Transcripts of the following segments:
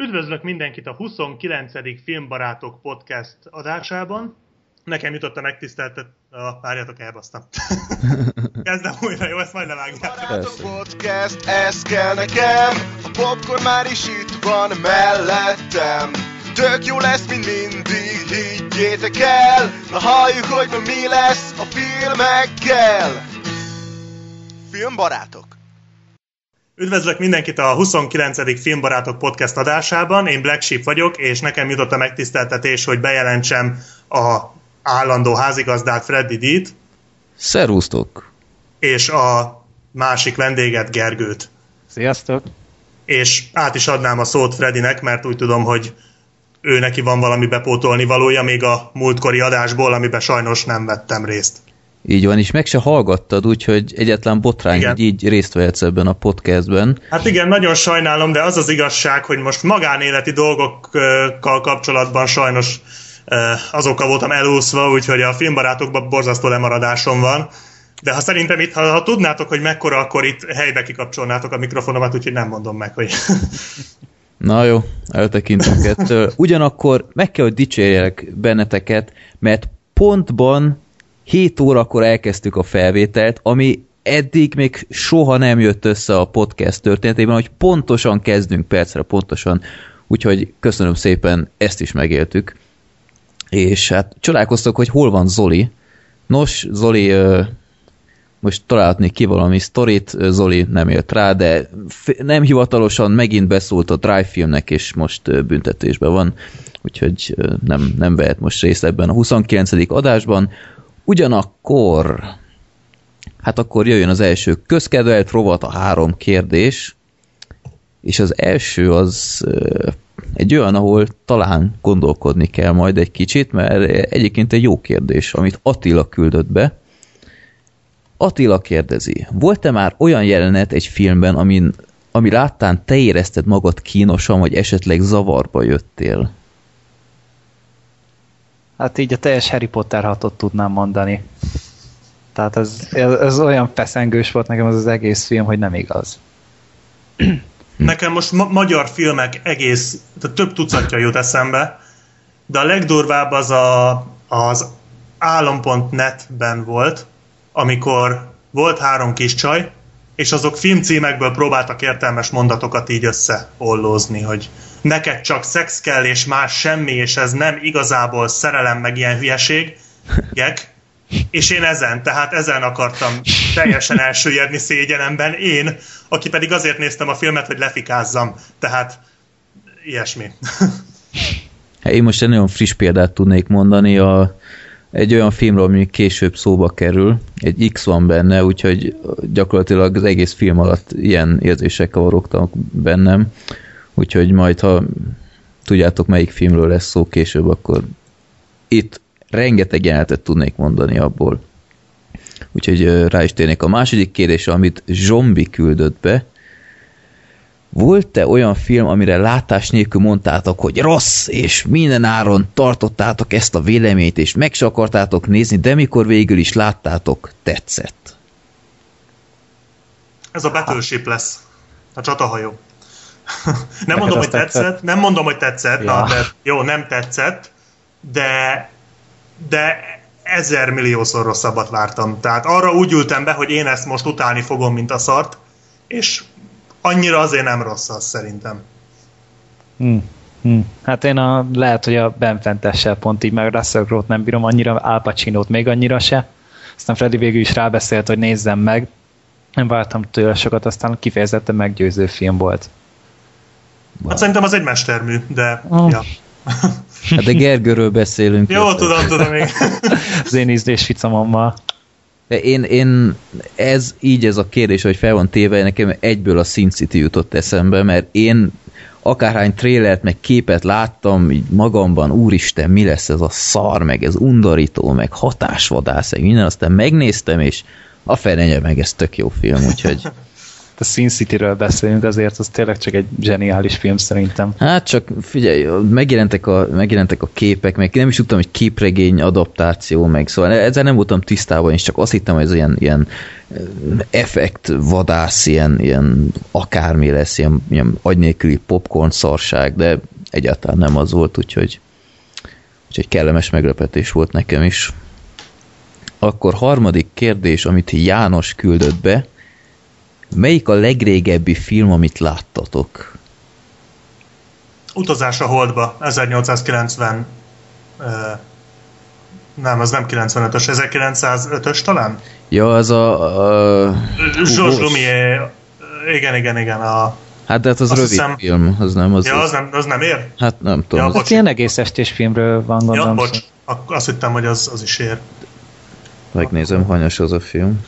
Üdvözlök mindenkit a 29. Filmbarátok podcast adásában. Nekem jutott a megtiszteltet... A várjatok, elbasztam. Kezdem újra, jó? Ezt majd levágjátok. Barátok podcast, ez kell nekem. A popcorn már is itt van mellettem. Tök jó lesz, mint mindig, higgyétek el. Na halljuk, hogy ma mi lesz a filmekkel. Filmbarátok. Üdvözlök mindenkit a 29. Filmbarátok podcast adásában. Én Black Sheep vagyok, és nekem jutott a megtiszteltetés, hogy bejelentsem a állandó házigazdát Freddy D-t, Szervusztok! és a másik vendéget Gergőt. Sziasztok! És át is adnám a szót Freddynek, mert úgy tudom, hogy ő neki van valami bepótolni valója még a múltkori adásból, amiben sajnos nem vettem részt. Így van, és meg se hallgattad, úgyhogy egyetlen botrány, Igen. hogy így részt vehetsz ebben a podcastben. Hát igen, nagyon sajnálom, de az az igazság, hogy most magánéleti dolgokkal kapcsolatban sajnos eh, azokkal voltam elúszva, úgyhogy a filmbarátokban borzasztó lemaradásom van. De ha szerintem itt, ha, ha tudnátok, hogy mekkora, akkor itt helybe kikapcsolnátok a mikrofonomat, úgyhogy nem mondom meg, hogy... Na jó, eltekintünk ettől. Ugyanakkor meg kell, hogy dicsérjelek benneteket, mert pontban 7 órakor elkezdtük a felvételt, ami eddig még soha nem jött össze a podcast történetében, hogy pontosan kezdünk percre, pontosan. Úgyhogy köszönöm szépen, ezt is megéltük. És hát csodálkoztok, hogy hol van Zoli. Nos, Zoli most találhatnék ki valami sztorit, Zoli nem élt rá, de nem hivatalosan megint beszólt a Drive filmnek, és most büntetésben van, úgyhogy nem, nem vehet most részt ebben a 29. adásban. Ugyanakkor, hát akkor jöjjön az első közkedvelt rovat, a három kérdés, és az első az egy olyan, ahol talán gondolkodni kell majd egy kicsit, mert egyébként egy jó kérdés, amit Attila küldött be, Attila kérdezi, volt-e már olyan jelenet egy filmben, amin, ami láttán te érezted magad kínosan, vagy esetleg zavarba jöttél? Hát így a teljes Harry Potter hatot tudnám mondani. Tehát ez, ez, ez olyan feszengős volt nekem az az egész film, hogy nem igaz. Nekem most ma- magyar filmek egész, tehát több tucatja jut eszembe, de a legdurvább az a, az álom.net-ben volt, amikor volt három kis csaj, és azok filmcímekből próbáltak értelmes mondatokat így összeollózni, hogy neked csak szex kell, és más semmi, és ez nem igazából szerelem, meg ilyen hülyeség, gek. És én ezen, tehát ezen akartam teljesen elsüllyedni szégyenemben. Én, aki pedig azért néztem a filmet, hogy lefikázzam. Tehát ilyesmi. Én most egy nagyon friss példát tudnék mondani, a, egy olyan filmről, ami később szóba kerül, egy X van benne, úgyhogy gyakorlatilag az egész film alatt ilyen érzések kavarogtak bennem, úgyhogy majd, ha tudjátok, melyik filmről lesz szó később, akkor itt rengeteg jelenetet tudnék mondani abból. Úgyhogy rá is térnék a második kérdésre, amit Zsombi küldött be. Volt-e olyan film, amire látás nélkül mondtátok, hogy rossz, és minden áron tartottátok ezt a véleményt, és meg se akartátok nézni, de mikor végül is láttátok, tetszett? Ez a Battleship lesz. A csatahajó. nem Neked mondom, hogy tetszett. tetszett? Nem mondom, hogy tetszett. Ja. Na, de jó, nem tetszett, de, de ezer milliószor rosszabbat vártam. Tehát arra úgy ültem be, hogy én ezt most utálni fogom, mint a szart, és annyira azért nem rossz az szerintem. Hm. Hm. Hát én a, lehet, hogy a Ben Fentessel pont így, meg Russell Crowe-t nem bírom annyira, Al Pacino-t még annyira se. Aztán Freddy végül is rábeszélt, hogy nézzem meg. Nem vártam tőle sokat, aztán kifejezetten meggyőző film volt. Hát szerintem az egy mestermű, de Oh. ja. Hát de Gergőről beszélünk. Jó, tudom, tudom én. Az én ízlés ficamommal. De én, én ez így ez a kérdés, hogy fel van téve, nekem egyből a Sin City jutott eszembe, mert én akárhány trélert, meg képet láttam így magamban, úristen, mi lesz ez a szar, meg ez undorító, meg hatásvadász, meg minden, aztán megnéztem, és a fenenye meg ez tök jó film, úgyhogy a Sin City-ről beszélünk, azért az tényleg csak egy zseniális film szerintem. Hát csak figyelj, megjelentek a, megjelentek a képek, meg nem is tudtam, hogy képregény adaptáció, meg szóval ezzel nem voltam tisztában, és csak azt hittem, hogy ez ilyen, ilyen effekt vadász, ilyen, ilyen akármi lesz, ilyen, ilyen agynélküli popcorn szarság, de egyáltalán nem az volt, úgyhogy, úgyhogy kellemes meglepetés volt nekem is. Akkor harmadik kérdés, amit János küldött be, melyik a legrégebbi film, amit láttatok? Utazás a Holdba, 1890 uh, nem, az nem 95-ös, 1905-ös talán? Ja, az a... a Georges Lumière, igen, igen, igen, a Hát de hát az Azt rövid hiszem- film, az nem az. Ja, az nem, az nem ér? Hát nem tudom. Ja, az, ilyen egész estés filmről van Ja, gondolom. bocs. Azt hittem, hogy az, az is ér. megnézem, hanyas az a film.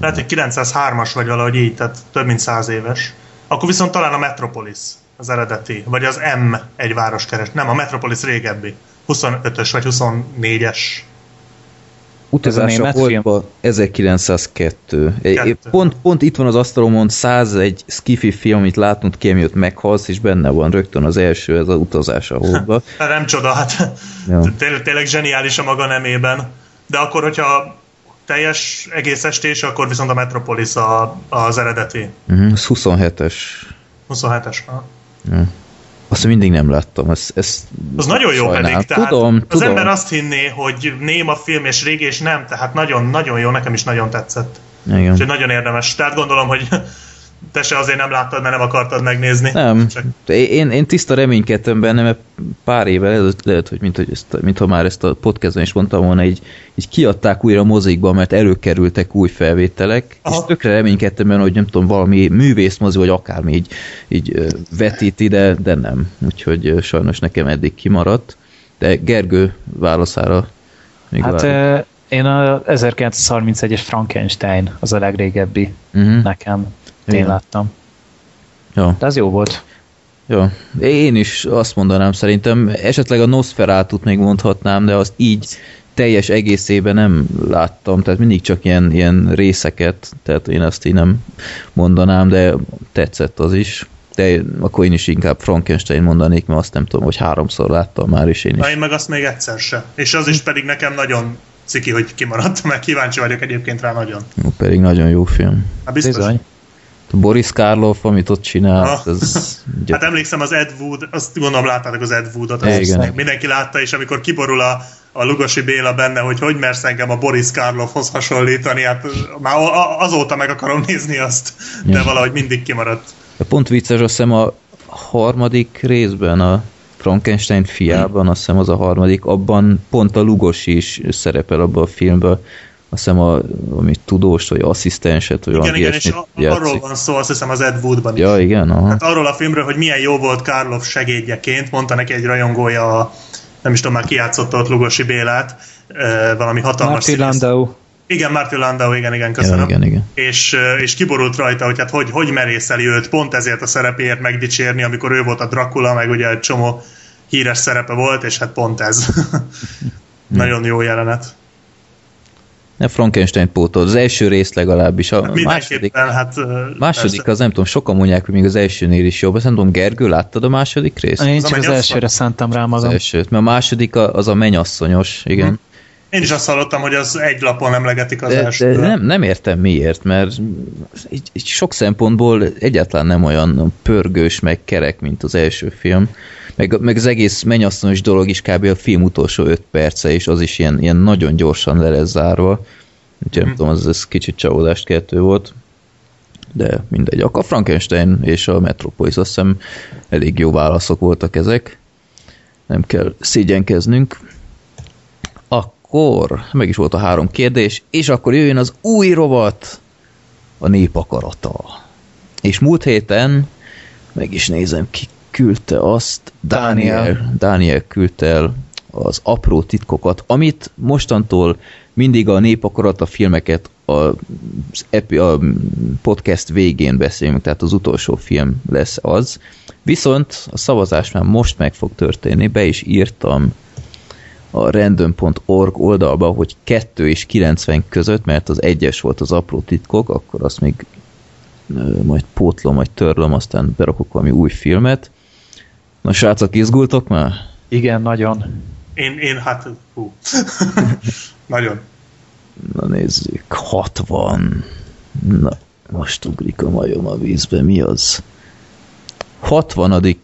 Lehet, hogy 903-as vagy valahogy így, tehát több mint 100 éves. Akkor viszont talán a Metropolis az eredeti, vagy az M egy városkeres. Nem, a Metropolis régebbi. 25-ös vagy 24-es. Utazás a Holdba 1902. É- é- Kettő. Pont, pont itt van az asztalomon 101 skifi film, amit látnunk ki, amiatt meghalsz, és benne van rögtön az első, ez az Utazás a Holdba. Nem csoda, hát Ja. tényleg, tényleg zseniális a maga nemében. De akkor, hogyha teljes egész estés, akkor viszont a Metropolis a, az eredeti. Uh-huh, ez 27-es. 27-es. ha? Azt mindig nem láttam. Ez, ez Az nagyon jó sajnálom. pedig. Tehát Tudom, az tudom. ember azt hinné, hogy néma film és régi, és nem. Tehát nagyon, nagyon jó, nekem is nagyon tetszett. Igen. Úgyhogy nagyon érdemes. Tehát gondolom, hogy te se azért nem láttad, mert nem akartad megnézni. Nem, Csak én, én tiszta reménykedtem benne, mert pár évvel előtt lehet, hogy mint, hogy ezt, mintha már ezt a podcastban is mondtam volna, így, így kiadták újra a mozikba, mert előkerültek új felvételek, Aha. és tökre reménykedtem benne, hogy nem tudom, valami művészmozi, vagy akármi így, így vetíti, de, de nem. Úgyhogy sajnos nekem eddig kimaradt. De Gergő válaszára még Hát én a 1931-es Frankenstein az a legrégebbi uh-huh. nekem. Én Igen. láttam. ja. De az jó volt. Ja, én is azt mondanám szerintem, esetleg a Nosferatu-t még mondhatnám, de azt így teljes egészében nem láttam, tehát mindig csak ilyen, ilyen részeket, tehát én azt így nem mondanám, de tetszett az is. De akkor én is inkább Frankenstein mondanék, mert azt nem tudom, hogy háromszor láttam már, és én is. Na, én meg azt még egyszer se. És az is pedig nekem nagyon ciki, hogy kimaradt, meg kíváncsi vagyok egyébként rá nagyon. Jó, Pedig nagyon jó film. Hát biztos. Bizony. Boris Karloff, amit ott csinált, Ah. ez... Hát emlékszem az Ed Wood, azt gondolom láttátok az Ed Woodot, Igen. azt mindenki látta, és amikor kiborul a, a Lugosi Béla benne, hogy hogy mersz engem a Boris Karloffhoz hasonlítani, hát már azóta meg akarom nézni azt, de Ja. valahogy mindig kimaradt. De pont vicces, azt hiszem a harmadik részben, a Frankenstein fiában, azt hiszem az a harmadik, abban pont a Lugos is szerepel abban a filmben, azt hiszem a, amit tudós, vagy asszisztenset, vagy Igen, valami igen, és arról van szó, azt hiszem az Ed Woodban is. Ja, igen, aha. Hát arról a filmről, hogy milyen jó volt Karloff segédjeként, mondta neki egy rajongója, a, nem is tudom már ki játszotta ott Lugosi Bélát, valami hatalmas Martin. Landau. Igen, Martin Landau, igen, igen, ja, köszönöm. igen, igen. És, eh, és kiborult rajta, hogy hát hogy, hogy merészeli őt pont ezért a szerepéért megdicsérni, amikor ő volt a Dracula, meg ugye egy csomó híres szerepe volt, és hát pont ez. Nagyon jó jelenet. Ne Frankenstein pótol, az első rész legalábbis. A második, Mindenképpen, hát... második persze. az nem tudom, sokan mondják, hogy még az elsőnél is jobb. Azt nem tudom, Gergő, láttad a második részt? Én Az csak az mennyasszony? elsőre szántam rá Az magam. elsőt, mert a második az a mennyasszonyos, igen. Hm. Én is azt hallottam, hogy az egy lapon emlegetik az De, első. de nem, nem értem miért, mert így, így sok szempontból egyáltalán nem olyan pörgős, meg kerek, mint az első film. Meg, meg az egész mennyasszonos dolog is kb. a film utolsó öt perce, és az is ilyen, ilyen nagyon gyorsan le lesz zárva. Úgyhogy nem Mhm. tudom, az, ez kicsit csalódást kettő volt. De mindegy. A Frankenstein és a Metropolis azt hiszem elég jó válaszok voltak ezek. Nem kell szégyenkeznünk. Akkor meg is volt a három kérdés, és akkor jöjjön az új rovat, a nép akarata. És múlt héten, meg is nézem, ki küldte azt, Dániel. Dániel. Dániel küldte el az apró titkokat, amit mostantól mindig a nép akarata filmeket a, epi, a podcast végén beszélünk, tehát az utolsó film lesz az. Viszont a szavazás már most meg fog történni, be is írtam a random.org oldalba, hogy 2 és 90 között, mert az egyes volt az apró titkok, akkor azt még majd pótlom, majd törlöm, aztán berakok valami új filmet. Na srácok, izgultok már? Igen, nagyon. Én, én hát, hú. Nagyon. Na nézzük, 60. Na, most ugrik a majom a vízbe, mi az? 60.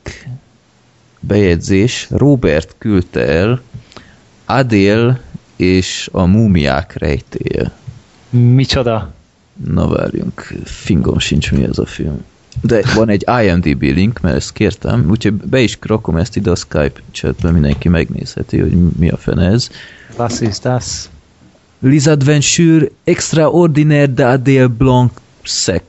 bejegyzés, Robert küldte el Adél és a múmiák rejtéje. Micsoda? Na várjunk, fingom sincs mi ez a film. De van egy IMDB link, mert ezt kértem, úgyhogy be is rakom ezt ide a Skype chatbe, mindenki megnézheti, hogy mi a fene ez. Was ist das? Les Adventures Extraordinaire d'Adèle Blanc Sec.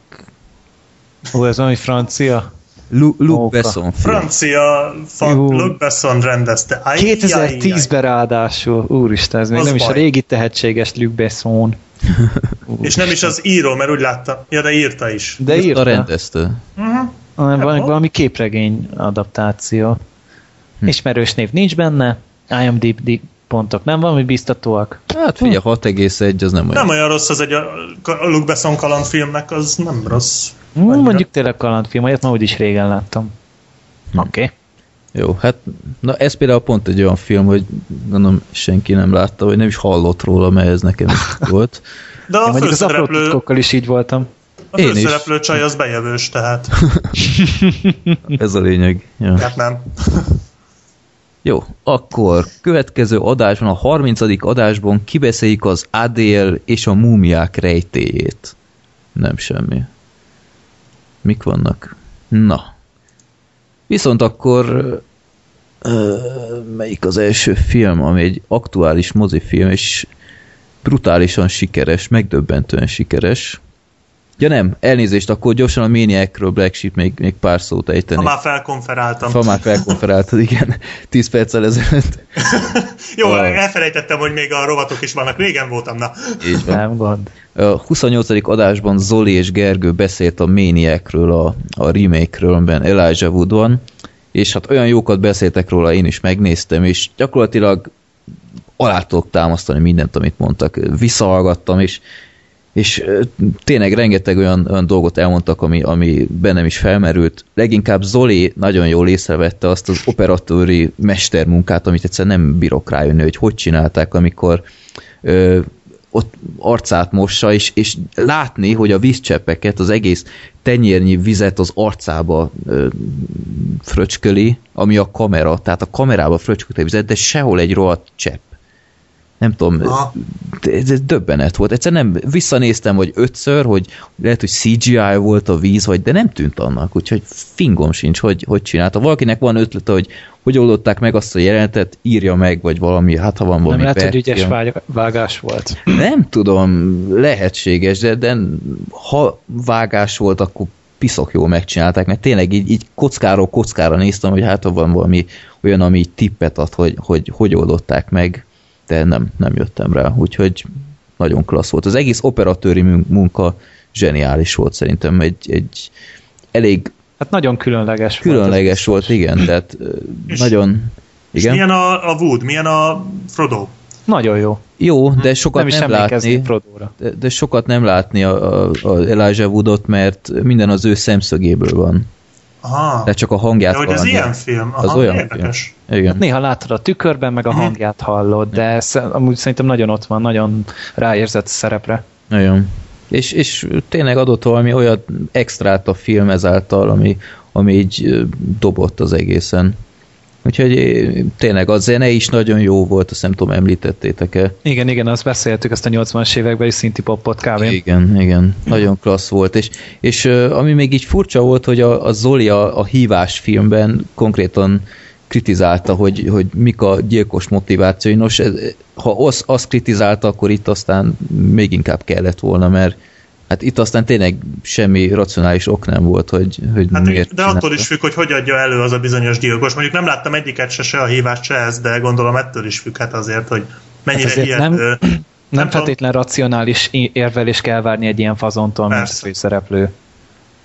Ó, ez valami francia? Lu- Luc Móka. Besson film. Francia fa. Luc Besson rendezte. Ajj, 2010-ben ráadásul. Úristen, ez még Az nem is a baj. régi tehetséges Luc Besson. És nem is az író, mert úgy láttam. Ja, de írta is. De Ezt a írta. rendezte. Hanem valami, Hát, valami képregény adaptáció. Hm. Ismerős név nincs benne, IMDb pontok nem valami biztatóak. Hát figyelj, 6,1 az nem olyan. Nem olyan rossz az egy a, Luc Besson kalandfilmnek, az nem rossz. Hmm, mondjuk tényleg kalandfilm, olyat már úgyis régen láttam. Hm. Oké. Okay. Jó, hát na ez például pont egy olyan film, hogy gondolom senki nem látta, vagy nem is hallott róla, mert ez nekem is volt. De Én a mondjuk az főszereplő, aprótitkokkal is így voltam. a Én is. főszereplő csaj az bejövős, tehát Ez a lényeg. Ja. hát nem. Jó, akkor következő adásban, a 30. adásban kibeszéljük az Adél és a múmiák rejtéjét. Nem semmi. Mik vannak? Na. Viszont akkor melyik az első film, ami egy aktuális mozifilm, és brutálisan sikeres, megdöbbentően sikeres. Ja nem, elnézést, akkor gyorsan a Maniacről Black Sheep még, még pár szót Ha ejteni. már felkonferáltam. Ha már felkonferáltad, igen, 10 perccel ezelőtt. Jó, Ah. elfelejtettem, hogy még a rovatok is vannak. Régen voltam, na. Így van. Nem gond. A 28. adásban Zoli és Gergő beszélt a Maniacről, a, a remake-ről, amiben Elijah Wood van, és hát olyan jókat beszéltek róla, én is megnéztem, és gyakorlatilag alá tudok támasztani mindent, amit mondtak. Visszahallgattam, és, és tényleg rengeteg olyan, olyan dolgot elmondtak, ami, ami bennem is felmerült. Leginkább Zoli nagyon jól észrevette azt az operatőri mestermunkát, amit egyszerűen nem bírok rájönni, hogy hogy csinálták, amikor ö, ott arcát mossa, és, és látni, hogy a vízcseppeket, az egész tenyérnyi vizet az arcába ö, fröcsköli, ami a kamera, tehát a kamerába fröcsköli a vizet, de sehol egy rohadt csepp. Nem tudom, ez, ez döbbenet volt. Egyszer nem, visszanéztem, hogy ötször, hogy lehet, hogy CGI volt a víz, vagy, de nem tűnt annak, úgyhogy fingom sincs, hogy, hogy csinálta. Valakinek van ötlete, hogy hogy oldották meg azt a jelenetet, írja meg, vagy valami, hát ha van Nem valami lehet, hogy ügyes vág- vágás volt. Nem tudom, lehetséges, de, de ha vágás volt, akkor piszok jól megcsinálták, mert tényleg így, így kockáról kockára néztem, hogy hát ha van valami olyan, ami így tippet ad, hogy hogy, hogy oldották meg, de nem, nem jöttem rá, úgyhogy nagyon klassz volt. Az egész operatőri mun- munka zseniális volt szerintem, egy, egy elég Hát nagyon különleges, különleges volt, volt igen, tehát És- nagyon... És Igen? milyen a, a Wood, milyen a Frodo? Nagyon jó. Jó, de sokat nem is nem, látni. De, de sokat nem látni a, a, a Elijah Woodot, mert minden az ő szemszögéből van. Aha. Tehát csak a hangját De hogy ez ilyen film? Aha, Az olyan érdekes. Igen. Néha látod a tükörben, meg a Mhm. hangját hallod, de sz- amúgy szerintem nagyon ott van, nagyon ráérzett a szerepre. Nagyon. És, és tényleg adott valami olyan extrát a film ezáltal, ami, ami így dobott az egészen. Úgyhogy eh, tényleg a zene is nagyon jó volt, azt nem tudom, említettétek-e. Igen, igen, azt beszéltük, ezt a 80-as években is szinti popot kb. Igen, igen, nagyon klassz volt, és, és ami még így furcsa volt, hogy a, a Zoli a, a hívás filmben konkrétan kritizálta, hogy, hogy mik a gyilkos motivációi. Nos, ez, ha az, azt kritizálta, akkor itt aztán még inkább kellett volna, mert hát itt aztán tényleg semmi racionális ok nem volt, hogy, hogy Hát, miért de attól is függ, hogy hogy adja elő az a bizonyos gyilkos. Mondjuk nem láttam egyiket se, se a hívást, se ezt, de gondolom ettől is függhet azért, hogy mennyire Hát hát nem-. Nem, tudom. feltétlen racionális i- érvelés kell várni egy ilyen fazontól, mint Persze. főszereplő.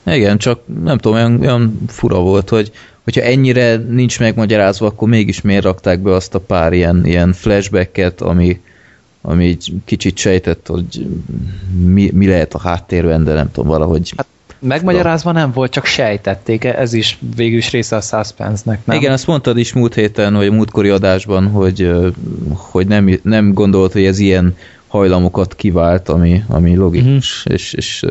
Igen, csak nem tudom, olyan, olyan fura volt, hogy hogyha ennyire nincs megmagyarázva, akkor mégis miért rakták be azt a pár ilyen, ilyen flashbacket, ami, ami így kicsit sejtett, hogy mi, mi lehet a háttérben, de nem tudom, valahogy... Hát, Megmagyarázva nem volt, csak sejtették, ez is végül is része a suspense-nek, nem? Igen, azt mondtad is múlt héten, vagy a múltkori adásban, hogy, hogy nem, nem gondolt, hogy ez ilyen hajlamokat kivált, ami, ami logikus, uh-huh. és, és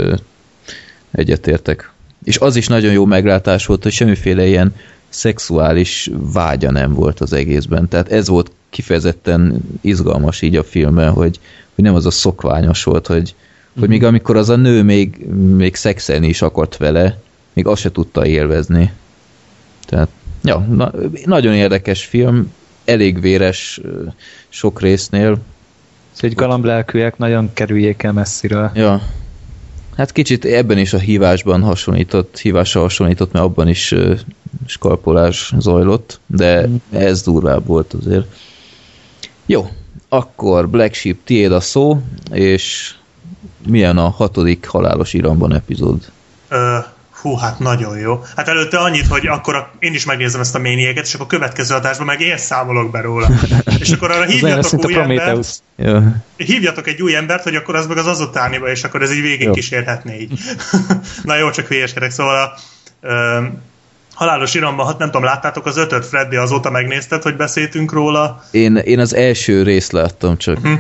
egyetértek. És az is nagyon jó meglátás volt, hogy semmiféle ilyen szexuális vágya nem volt az egészben. Tehát ez volt kifejezetten izgalmas így a filmben, hogy, hogy nem az a szokványos volt, hogy, hogy még amikor az a nő még, még szexelni is akart vele, még azt se tudta élvezni. Tehát, ja, na, nagyon érdekes film, elég véres sok résznél. Hogy galamblelkűek nagyon kerüljék el messziről. Ja. Hát kicsit ebben is a hívásban hasonlított, hívásra hasonlított, mert abban is ö, skalpolás zajlott, de ez durvább volt azért. Jó, akkor Black Sheep, tiéd a szó, és milyen a hatodik halálos iramban epizód? Ö, hú, hát nagyon jó. Hát előtte annyit, hogy akkor a, én is megnézem ezt a ménieket, és akkor a következő adásban meg én számolok be róla. És akkor arra hívjatok új embert. Ja. hívjatok egy új embert, hogy akkor az meg az azotániba, és akkor ez így végig Jó. kísérhetné így. Na jó, csak hülyeskedek. Szóval a ö, halálos iramban, hát nem tudom, láttátok az ötöt, Freddy, azóta megnézted, hogy beszéltünk róla. Én, én az első részt láttam csak. Hm.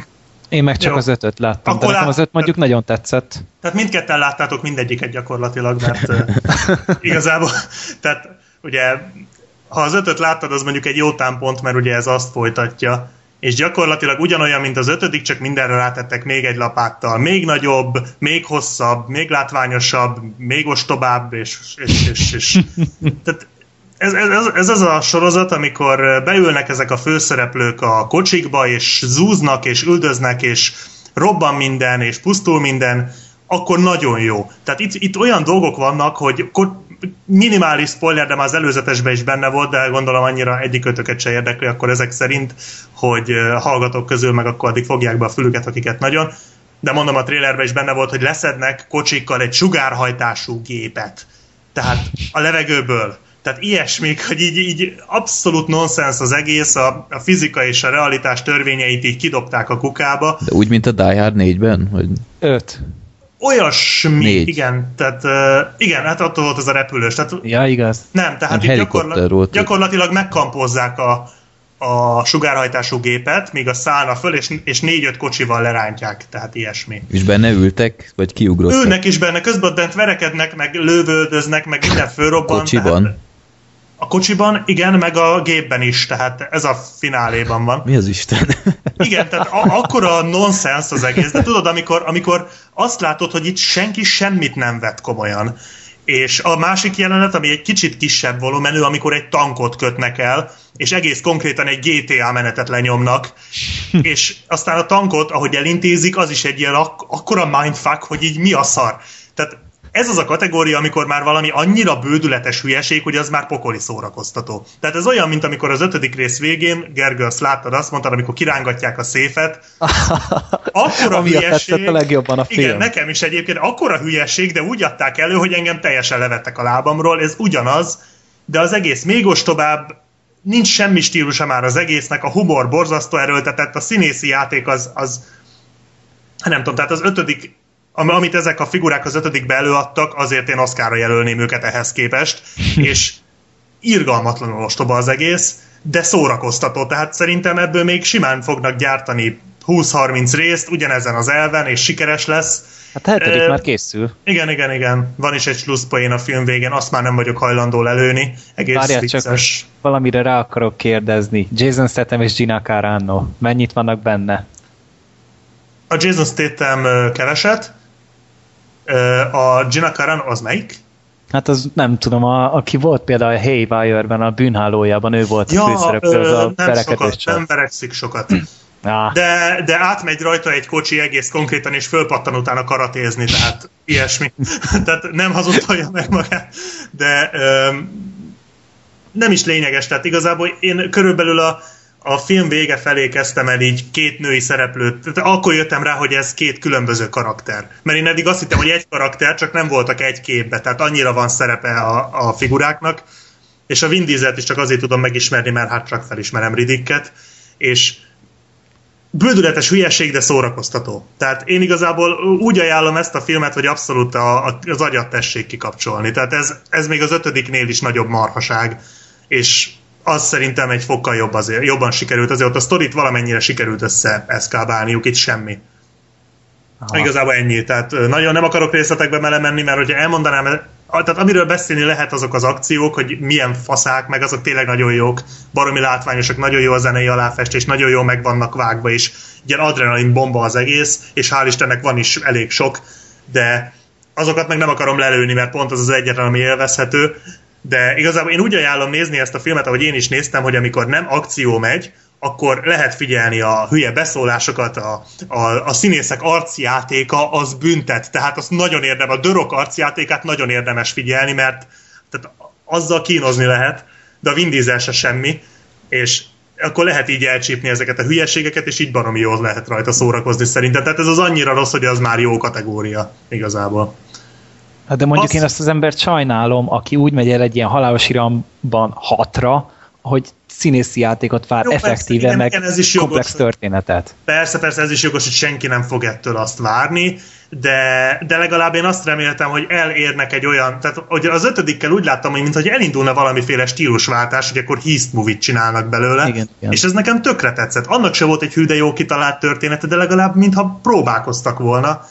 Én meg csak Jó. az ötöt láttam, Akkor de nekem az öt mondjuk nagyon tetszett. Tehát mindketten láttátok mindegyiket gyakorlatilag, mert igazából, tehát ugye, ha az ötöt láttad, az mondjuk egy jó támpont, mert ugye ez azt folytatja, és gyakorlatilag ugyanolyan, mint az ötödik, csak mindenre rátettek még egy lapáttal. Még nagyobb, még hosszabb, még látványosabb, még ostobább, és, és, és, és. Tehát ez, ez, ez, az a sorozat, amikor beülnek ezek a főszereplők a kocsikba, és zúznak, és üldöznek, és robban minden, és pusztul minden, akkor nagyon jó. Tehát itt, itt olyan dolgok vannak, hogy minimális spoiler, de már az előzetesben is benne volt, de gondolom annyira egyik ötöket se érdekli, akkor ezek szerint, hogy hallgatók közül meg akkor addig fogják be a fülüket, akiket nagyon. De mondom, a trailerben is benne volt, hogy leszednek kocsikkal egy sugárhajtású gépet. Tehát a levegőből. Tehát ilyesmik, hogy így, így abszolút nonsens az egész, a, a fizika és a realitás törvényeit így kidobták a kukába. De úgy, mint a Die Hard 4-ben? Hogy... Öt. Olyasmi, Négy. igen, tehát uh, igen, hát attól volt az a repülős. Tehát Ja, igaz. nem, tehát itt gyakorla- volt. gyakorlatilag megkampozzák a, a sugárhajtású gépet, míg a szállna föl, és, és négy-öt kocsival lerántják, tehát ilyesmi. És benne ültek, vagy kiugrottak? Ülnek is benne, közben bent verekednek, meg lövöldöznek, meg minden fölrobban. Kocsiban? Tehát a kocsiban, igen, meg a gépben is, tehát ez a fináléban van. Mi az Isten? Igen, tehát a- akkora nonsens az egész, de tudod, amikor, amikor azt látod, hogy itt senki semmit nem vett komolyan, és a másik jelenet, ami egy kicsit kisebb volumenű, amikor egy tankot kötnek el, és egész konkrétan egy GTA menetet lenyomnak, és aztán a tankot, ahogy elintézik, az is egy ilyen ak- akkora mindfuck, hogy így mi a szar. Ez az a kategória, amikor már valami annyira bődületes hülyeség, hogy az már pokoli szórakoztató. Tehát ez olyan, mint amikor az ötödik rész végén, Gergő, azt láttad, azt mondtad, amikor kirángatják a széfet, akkora Amiatt hülyeség, a legjobban a film. Igen, nekem is egyébként akkora hülyeség, de úgy adták elő, hogy engem teljesen levettek a lábamról, ez ugyanaz, de az egész még ostobább, nincs semmi stílusa már az egésznek, a humor borzasztó erőltetett, a színészi játék az, az nem tudom, tehát az ötödik, am- amit ezek a figurák az ötödikbe előadtak, azért én Oscarra jelölném őket ehhez képest, és irgalmatlanul ostoba az egész, de szórakoztató, tehát szerintem ebből még simán fognak gyártani 20-30 részt, ugyanezen az elven, és sikeres lesz. Hát a hetedik Ö, már készül. Igen, igen, igen. Van is egy slusszpoén a film végén, azt már nem vagyok hajlandó lelőni. Egész Várjál csak, vicces. valamire rá akarok kérdezni. Jason Statham és Gina Carano. Mennyit vannak benne? A Jason Statham keveset, a Gina Carano az melyik? Hát az nem tudom, a, aki volt például a Haywire-ben, a bűnhálójában, ő volt a főszereplő, az a nem sokat, nem verekszik sokat. Ah, De, de átmegy rajta egy kocsi egész konkrétan, és fölpattan utána karatézni, tehát ilyesmi. tehát nem hazudtolja meg magát. De öm, nem is lényeges, tehát igazából én körülbelül a, a film vége felé kezdtem el így két női szereplőt, tehát akkor jöttem rá, hogy ez két különböző karakter. Mert én eddig azt hittem, hogy egy karakter, csak nem voltak egy képbe, tehát annyira van szerepe a, a figuráknak, és a Vin is csak azért tudom megismerni, mert hát csak felismerem Riddicket, és bődületes hülyeség, de szórakoztató. Tehát én igazából úgy ajánlom ezt a filmet, hogy abszolút a, a, az agyat tessék kikapcsolni. Tehát ez, ez még az ötödiknél is nagyobb marhaság, és az szerintem egy fokkal jobb azért, jobban sikerült. Azért ott a sztorit valamennyire sikerült össze eszkábálniuk, itt semmi. Aha. Igazából ennyi. Tehát nagyon nem akarok részletekbe melemenni, mert hogyha elmondanám, tehát amiről beszélni lehet azok az akciók, hogy milyen faszák, meg azok tényleg nagyon jók, baromi látványosak, nagyon jó a zenei aláfestés, nagyon jó meg vannak vágva is. Ilyen adrenalin bomba az egész, és hál' Istennek van is elég sok, de azokat meg nem akarom lelőni, mert pont az az egyetlen, ami élvezhető. De igazából én úgy ajánlom nézni ezt a filmet, ahogy én is néztem, hogy amikor nem akció megy, akkor lehet figyelni a hülye beszólásokat, a, a, a színészek arcjátéka az büntet, tehát az nagyon érdemes, a dörök arcjátékát nagyon érdemes figyelni, mert tehát azzal kínozni lehet, de a Vin se semmi, és akkor lehet így elcsípni ezeket a hülyeségeket, és így baromi jól lehet rajta szórakozni szerintem. Tehát ez az annyira rossz, hogy az már jó kategória igazából. Hát de mondjuk Azt... én azt az embert sajnálom, aki úgy megy el egy ilyen halálos iramban hatra, hogy színészi játékot vár Jó, effektíve, persze, igen, meg igen, ez is komplex jogos, történetet. Persze, persze, ez is jogos, hogy senki nem fog ettől azt várni, de, de legalább én azt reméltem, hogy elérnek egy olyan, tehát hogy az ötödikkel úgy láttam, hogy mintha elindulna valamiféle stílusváltás, hogy akkor Heist movie csinálnak belőle, igen, igen. és ez nekem tökre tetszett. Annak se volt egy hű, de jó kitalált története, de legalább mintha próbálkoztak volna,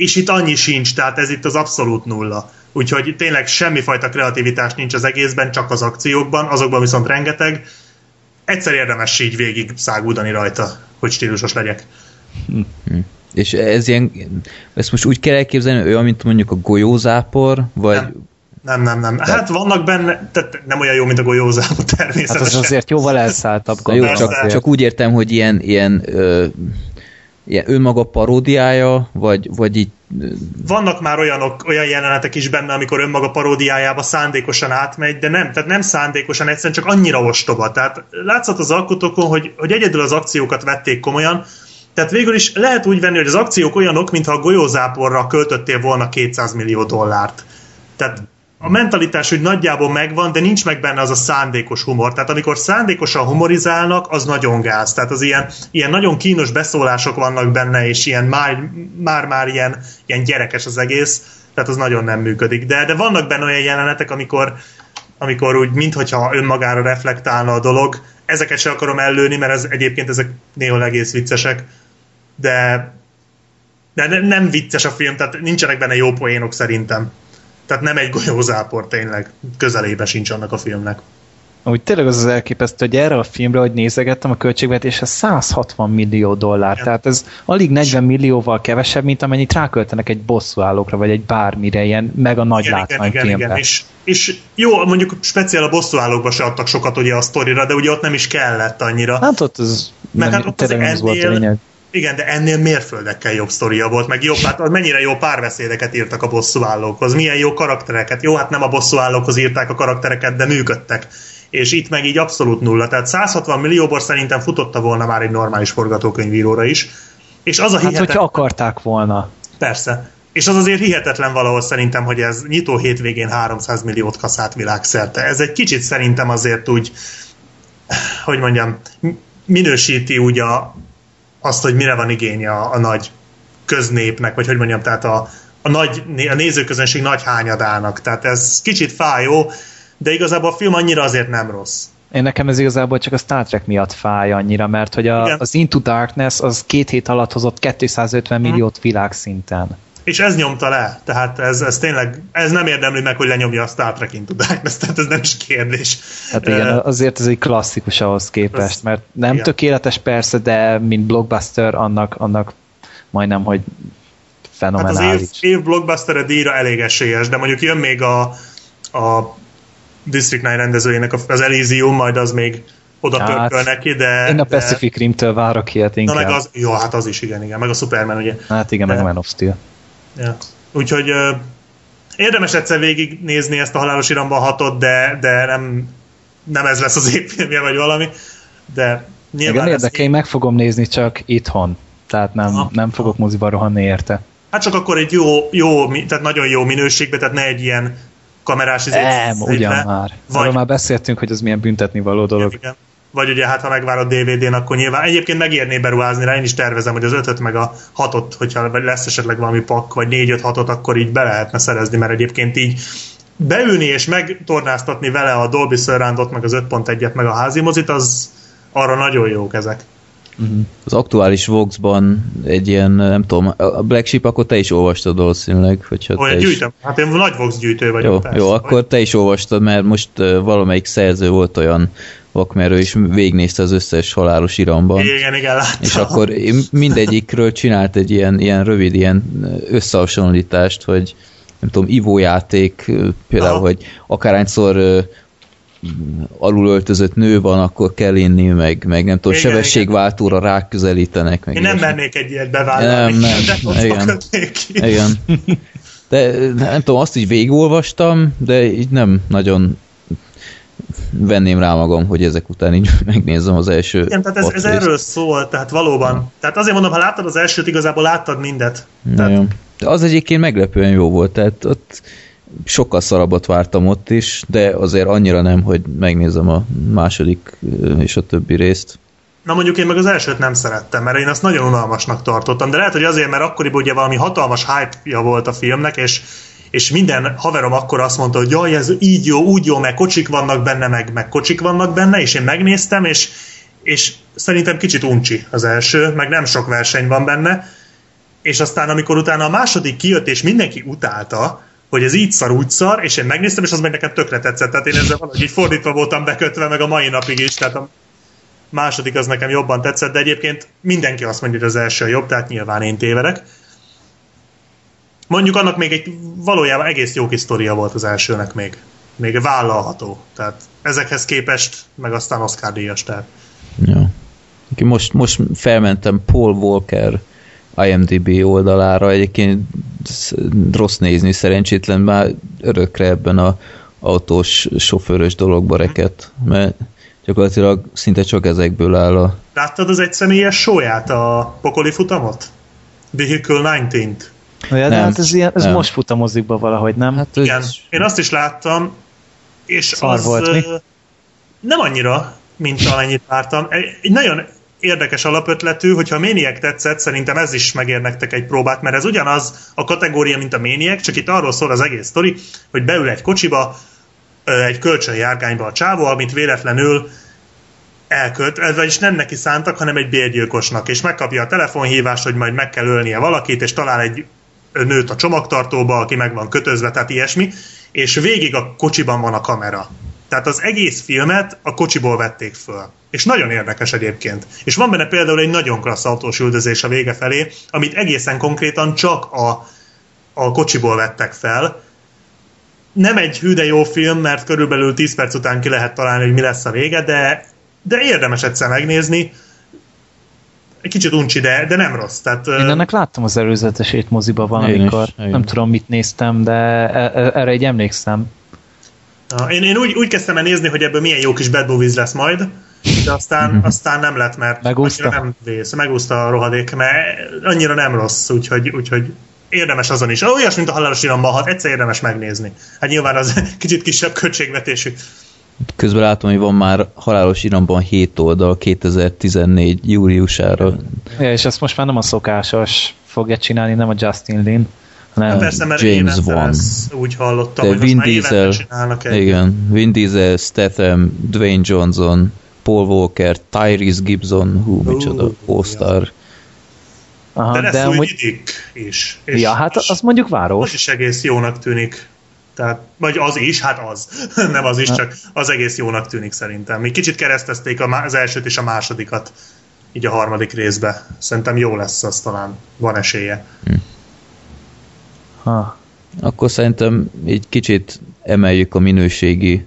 és itt annyi sincs, tehát ez itt az abszolút nulla. Úgyhogy tényleg semmifajta kreativitás nincs az egészben, csak az akciókban, azokban viszont rengeteg. Egyszer érdemes így végig szágúdani rajta, hogy stílusos legyek. Hm. És ez ilyen, ezt most úgy kell elképzelni, olyan, mint mondjuk a golyózápor, vagy... Nem. Nem, nem, nem. Hát vannak benne, tehát nem olyan jó, mint a golyózápor természetesen. Hát az azért jóval elszálltabb. Jó, csak, csak úgy értem, hogy ilyen, ilyen ö, ilyen önmaga paródiája, vagy, vagy így... Vannak már olyanok, olyan jelenetek is benne, amikor önmaga paródiájába szándékosan átmegy, de nem, tehát nem szándékosan, egyszerűen csak annyira ostoba. Tehát látszott az alkotókon, hogy, hogy egyedül az akciókat vették komolyan, tehát végül is lehet úgy venni, hogy az akciók olyanok, mintha a golyózáporra költöttél volna 200 millió dollárt. Tehát a mentalitás hogy nagyjából megvan, de nincs meg benne az a szándékos humor. Tehát amikor szándékosan humorizálnak, az nagyon gáz. Tehát az ilyen, ilyen nagyon kínos beszólások vannak benne, és ilyen már, már, már ilyen, ilyen gyerekes az egész, tehát az nagyon nem működik. De, de vannak benne olyan jelenetek, amikor, amikor úgy, mintha önmagára reflektálna a dolog. Ezeket sem akarom ellőni, mert ez, egyébként ezek néha egész viccesek. De, de nem vicces a film, tehát nincsenek benne jó poénok szerintem. Tehát nem egy golyózápor tényleg, közelébe sincs annak a filmnek. Úgy tényleg az az elképesztő, hogy erre a filmre, hogy nézegettem, a költségvetése 160 millió dollár. Igen. Tehát ez alig 40 millióval kevesebb, mint amennyit ráköltenek egy bosszúállókra, vagy egy bármire, ilyen meg a nagy igen, igen, igen, igen. És, és jó, mondjuk speciál a bosszúállókba se adtak sokat ugye a sztorira, de ugye ott nem is kellett annyira. Hát ott az, Mert nem, hát ott az ennél, az volt a lényeg igen, de ennél mérföldekkel jobb sztoria volt, meg jobb, hát mennyire jó párbeszédeket írtak a bosszúállókhoz, milyen jó karaktereket. Jó, hát nem a bosszúállókhoz írták a karaktereket, de működtek. És itt meg így abszolút nulla. Tehát 160 millióból szerintem futotta volna már egy normális forgatókönyvíróra is. És az a hát, hihetet... hogyha akarták volna. Persze. És az azért hihetetlen valahol szerintem, hogy ez nyitó hétvégén 300 milliót kaszált világszerte. Ez egy kicsit szerintem azért úgy, hogy mondjam, minősíti úgy a, azt, hogy mire van igénye a, a nagy köznépnek, vagy hogy mondjam, tehát a, a, nagy, a nézőközönség nagy hányadának. Tehát ez kicsit fájó, de igazából a film annyira azért nem rossz. Én nekem ez igazából csak a Star Trek miatt fáj annyira, mert hogy a, az Into Darkness az két hét alatt hozott 250 hmm. milliót világszinten. És ez nyomta le, tehát ez, ez tényleg, ez nem érdemli meg, hogy lenyomja a Star Trek Into Darkness, tehát ez nem is kérdés. Hát igen, azért ez egy klasszikus ahhoz képest, mert nem igen. tökéletes persze, de mint blockbuster annak, annak majdnem, hogy fenomenális. Hát az év, év blockbuster díjra elég esélyes, de mondjuk jön még a, a District 9 rendezőjének az Elysium, majd az még oda hát, neki, de... Én a Pacific de, Rim-től várok ilyet inkább. Na meg az, jó, hát az is, igen, igen, meg a Superman, ugye. Hát igen, de, meg a Man of Steel. Ja. Úgyhogy uh, érdemes egyszer végignézni ezt a halálos iramba hatot, de, de nem, nem ez lesz az filmje, vagy valami. De nyilván... Igen, érdekel, én meg fogom nézni csak itthon. Tehát nem, ha, nem fogok moziba rohanni érte. Hát csak akkor egy jó, jó, tehát nagyon jó minőségbe, tehát ne egy ilyen kamerás izét. Nem, ugyan már. Vagy... Arról már beszéltünk, hogy az milyen büntetni való dolog. Igen, igen. Vagy ugye hát ha megvárod DVD-n, akkor nyilván egyébként megérné beruházni rá, én is tervezem, hogy az 5 meg a 6-ot, hogyha lesz esetleg valami pak, vagy 4-5-6-ot, akkor így be lehetne szerezni, mert egyébként így beülni és megtornáztatni vele a Dolby Surroundot, meg az 5.1-et, meg a házi mozit, az arra nagyon jók ezek. Mhm. Az aktuális Vox-ban egy ilyen, nem tudom, a Black Sheep akkor te is olvastad valószínűleg. Hogyha Olyan te gyűjtöm. Hát én nagy Vox gyűjtő vagyok. Jó, persze. jó, akkor te is olvastad, mert most valamelyik szerző volt olyan vakmerő, és végignézte az összes halálos iramban. Igen, igen, láttam. És akkor mindegyikről csinált egy ilyen, ilyen rövid ilyen összehasonlítást, hogy nem tudom, ivójáték, például, Aha. hogy akárhányszor alulöltözött nő van, akkor kell inni, meg, meg nem tudom, Igen, sebességváltóra ráközelítenek. Meg Én nem mernék egy ilyet bevállalni. Nem, nem, de ott igen. Igen. De nem tudom, azt így végigolvastam, de így nem nagyon venném rá magam, hogy ezek után így megnézzem az első Igen, tehát ez, ez részt. erről szól, tehát valóban. Tehát azért mondom, ha láttad az elsőt, igazából láttad mindet. Tehát. De az egyébként meglepően jó volt, tehát ott sokkal szarabbat vártam ott is, de azért annyira nem, hogy megnézem a második és a többi részt. Na mondjuk én meg az elsőt nem szerettem, mert én azt nagyon unalmasnak tartottam, de lehet, hogy azért, mert akkoriban ugye valami hatalmas hype-ja volt a filmnek, és, és minden haverom akkor azt mondta, hogy jaj, ez így jó, úgy jó, meg kocsik vannak benne, meg, meg kocsik vannak benne, és én megnéztem, és, és szerintem kicsit uncsi az első, meg nem sok verseny van benne, és aztán amikor utána a második kijött, és mindenki utálta, hogy ez így szar, úgy szar, és én megnéztem, és az meg nekem tökre tetszett. Tehát én ezzel valahogy így fordítva voltam bekötve, meg a mai napig is, tehát a második az nekem jobban tetszett, de egyébként mindenki azt mondja, hogy az első jobb, tehát nyilván én tévedek. Mondjuk annak még egy valójában egész jó kis sztoria volt az elsőnek még. Még vállalható. Tehát ezekhez képest, meg aztán Oscar díjas, tehát Ja. Most, most felmentem Paul Walker IMDB oldalára, egyébként sz- rossz nézni, szerencsétlen már örökre ebben a autós sofőrös dologba rekedt, mert gyakorlatilag szinte csak ezekből áll a... Láttad az egyszemélyes sóját, a pokoli futamot? Vehicle 19-t. Ja, de Nem. hát ez, ilyen, ez Nem. most fut a mozikba valahogy, nem? Hát, Hát, Igen, én azt is láttam, és Szar az volt, mi? nem annyira, mint amennyit vártam. Egy, nagyon érdekes alapötletű, hogyha a Maniac tetszett, szerintem ez is megér nektek egy próbát, mert ez ugyanaz a kategória, mint a Maniac, csak itt arról szól az egész sztori, hogy beül egy kocsiba, egy kölcsön járgányba a csávó, amit véletlenül elkölt, ez vagyis nem neki szántak, hanem egy bérgyilkosnak, és megkapja a telefonhívást, hogy majd meg kell ölnie valakit, és talál egy nőt a csomagtartóba, aki meg van kötözve, tehát ilyesmi, és végig a kocsiban van a kamera. Tehát az egész filmet a kocsiból vették föl. És nagyon érdekes egyébként. És van benne például egy nagyon klassz autós üldözés a vége felé, amit egészen konkrétan csak a, a kocsiból vettek fel. Nem egy hű de jó film, mert körülbelül 10 perc után ki lehet találni, hogy mi lesz a vége, de, de érdemes egyszer megnézni. Egy kicsit uncsi, de, de nem rossz. Tehát, Én ennek láttam az előzetesét moziba valamikor. Én is, én Nem tudom, mit néztem, de e- e- erre egy emlékszem. Én, én úgy, úgy kezdtem el nézni, hogy ebből milyen jó kis bad movies lesz majd, de aztán, aztán nem lett, mert Megúszta? annyira nem vész, megúszta a rohadék, mert annyira nem rossz, úgyhogy, úgyhogy érdemes azon is. Olyas, mint a halálos iramban, ha egyszer érdemes megnézni. Hát nyilván az kicsit kisebb költségvetésű. Közben látom, hogy van már halálos iramban 7 oldal 2014 júliusára. Ja, és ezt most már nem a szokásos fogja csinálni, nem a Justin Lin, hanem Hát persze, mert James Wan. úgy hallottam, De hogy most Vin Diesel, csinálnak egy. igen, Vin Diesel, Statham, Dwayne Johnson, Paul Walker, Tyrese Gibson, hú, micsoda, Ú, All-Star. Aha, De lesz de új amúgy, is. És, ja, hát és az mondjuk város. is egész jónak tűnik. Tehát, vagy az is, hát az. Nem az is, csak az egész jónak tűnik szerintem. Még kicsit keresztezték az elsőt és a másodikat így a harmadik részbe. Szerintem jó lesz az talán. Van esélye. Ha. Akkor szerintem így kicsit emeljük a minőségi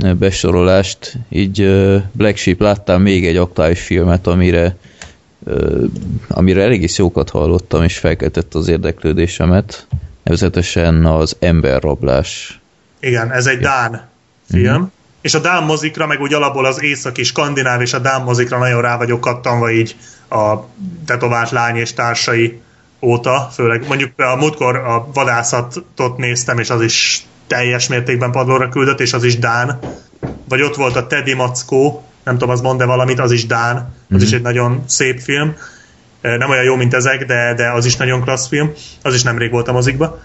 ö, besorolást. Így ö, Black Sheep láttál még egy aktuális filmet, amire ö, amire elég is jókat hallottam, és felkeltett az érdeklődésemet. Nevezetesen az emberrablás. Igen, ez egy Dán film. És a Dán mozikra, meg úgy alapból az északi skandináv és a Dán mozikra nagyon rá vagyok kattanva így a tetovált lány és társai óta, főleg mondjuk a múltkor a vadászatot néztem, és az is teljes mértékben padlóra küldött, és az is Dán. Vagy ott volt a Teddy Mackó nem tudom, az mond-e valamit, az is Dán, az mm-hmm. is egy nagyon szép film. Nem olyan jó, mint ezek, de, de az is nagyon klassz film. Az is nemrég volt a mozikba.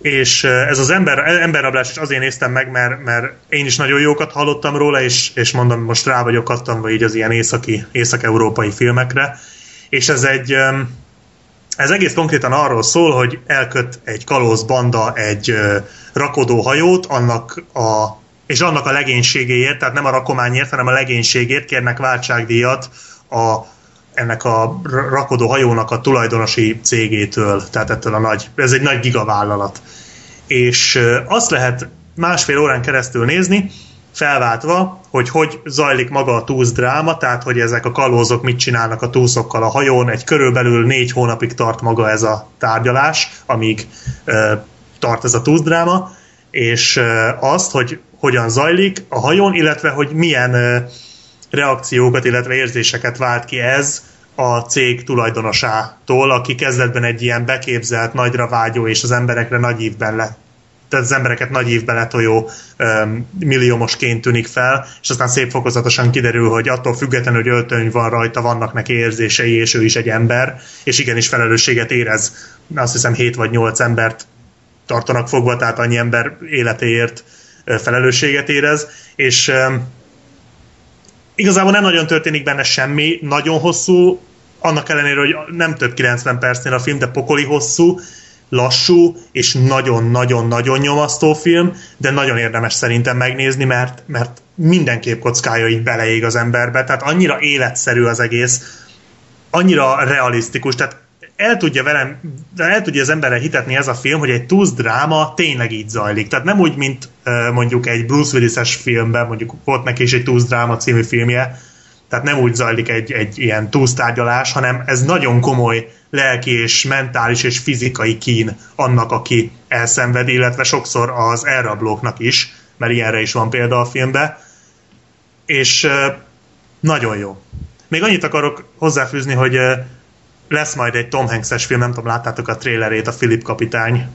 És ez az ember, emberrablás is azért néztem meg, mert, mert én is nagyon jókat hallottam róla, és, és mondom, most rá vagyok kattanva így az ilyen északi, észak-európai filmekre. És ez egy, ez egész konkrétan arról szól, hogy elköt egy kalóz banda egy rakodó hajót, annak a, és annak a legénységéért, tehát nem a rakományért, hanem a legénységért kérnek váltságdíjat a, ennek a rakodó hajónak a tulajdonosi cégétől, tehát ettől a nagy, ez egy nagy gigavállalat. És azt lehet másfél órán keresztül nézni, felváltva, hogy hogy zajlik maga a túsz dráma, tehát hogy ezek a kalózok mit csinálnak a túszokkal a hajón, egy körülbelül négy hónapig tart maga ez a tárgyalás, amíg uh, tart ez a túsz dráma, és uh, azt, hogy hogyan zajlik a hajón, illetve hogy milyen uh, reakciókat, illetve érzéseket vált ki ez a cég tulajdonosától, aki kezdetben egy ilyen beképzelt, nagyra vágyó és az emberekre nagy ívben lett tehát az embereket nagy évbe letoljó um, milliómosként tűnik fel, és aztán szép fokozatosan kiderül, hogy attól függetlenül, hogy öltöny van rajta, vannak neki érzései, és ő is egy ember, és igenis felelősséget érez. Azt hiszem 7 vagy 8 embert tartanak fogva, tehát annyi ember életéért felelősséget érez, és um, igazából nem nagyon történik benne semmi, nagyon hosszú, annak ellenére, hogy nem több 90 percnél a film, de pokoli hosszú, lassú és nagyon-nagyon-nagyon nyomasztó film, de nagyon érdemes szerintem megnézni, mert, mert mindenképp kockája így beleég az emberbe, tehát annyira életszerű az egész, annyira realisztikus, tehát el tudja velem, el tudja az emberre hitetni ez a film, hogy egy túsz dráma tényleg így zajlik. Tehát nem úgy, mint mondjuk egy Bruce Willis-es filmben, mondjuk volt neki is egy túsz dráma című filmje, tehát nem úgy zajlik egy, egy ilyen túlsztárgyalás, hanem ez nagyon komoly lelki és mentális és fizikai kín annak, aki elszenved, illetve sokszor az elrablóknak is, mert ilyenre is van példa a filmben, és nagyon jó. Még annyit akarok hozzáfűzni, hogy lesz majd egy Tom Hanks-es film, nem tudom, láttátok a trailerét, a Philip kapitány.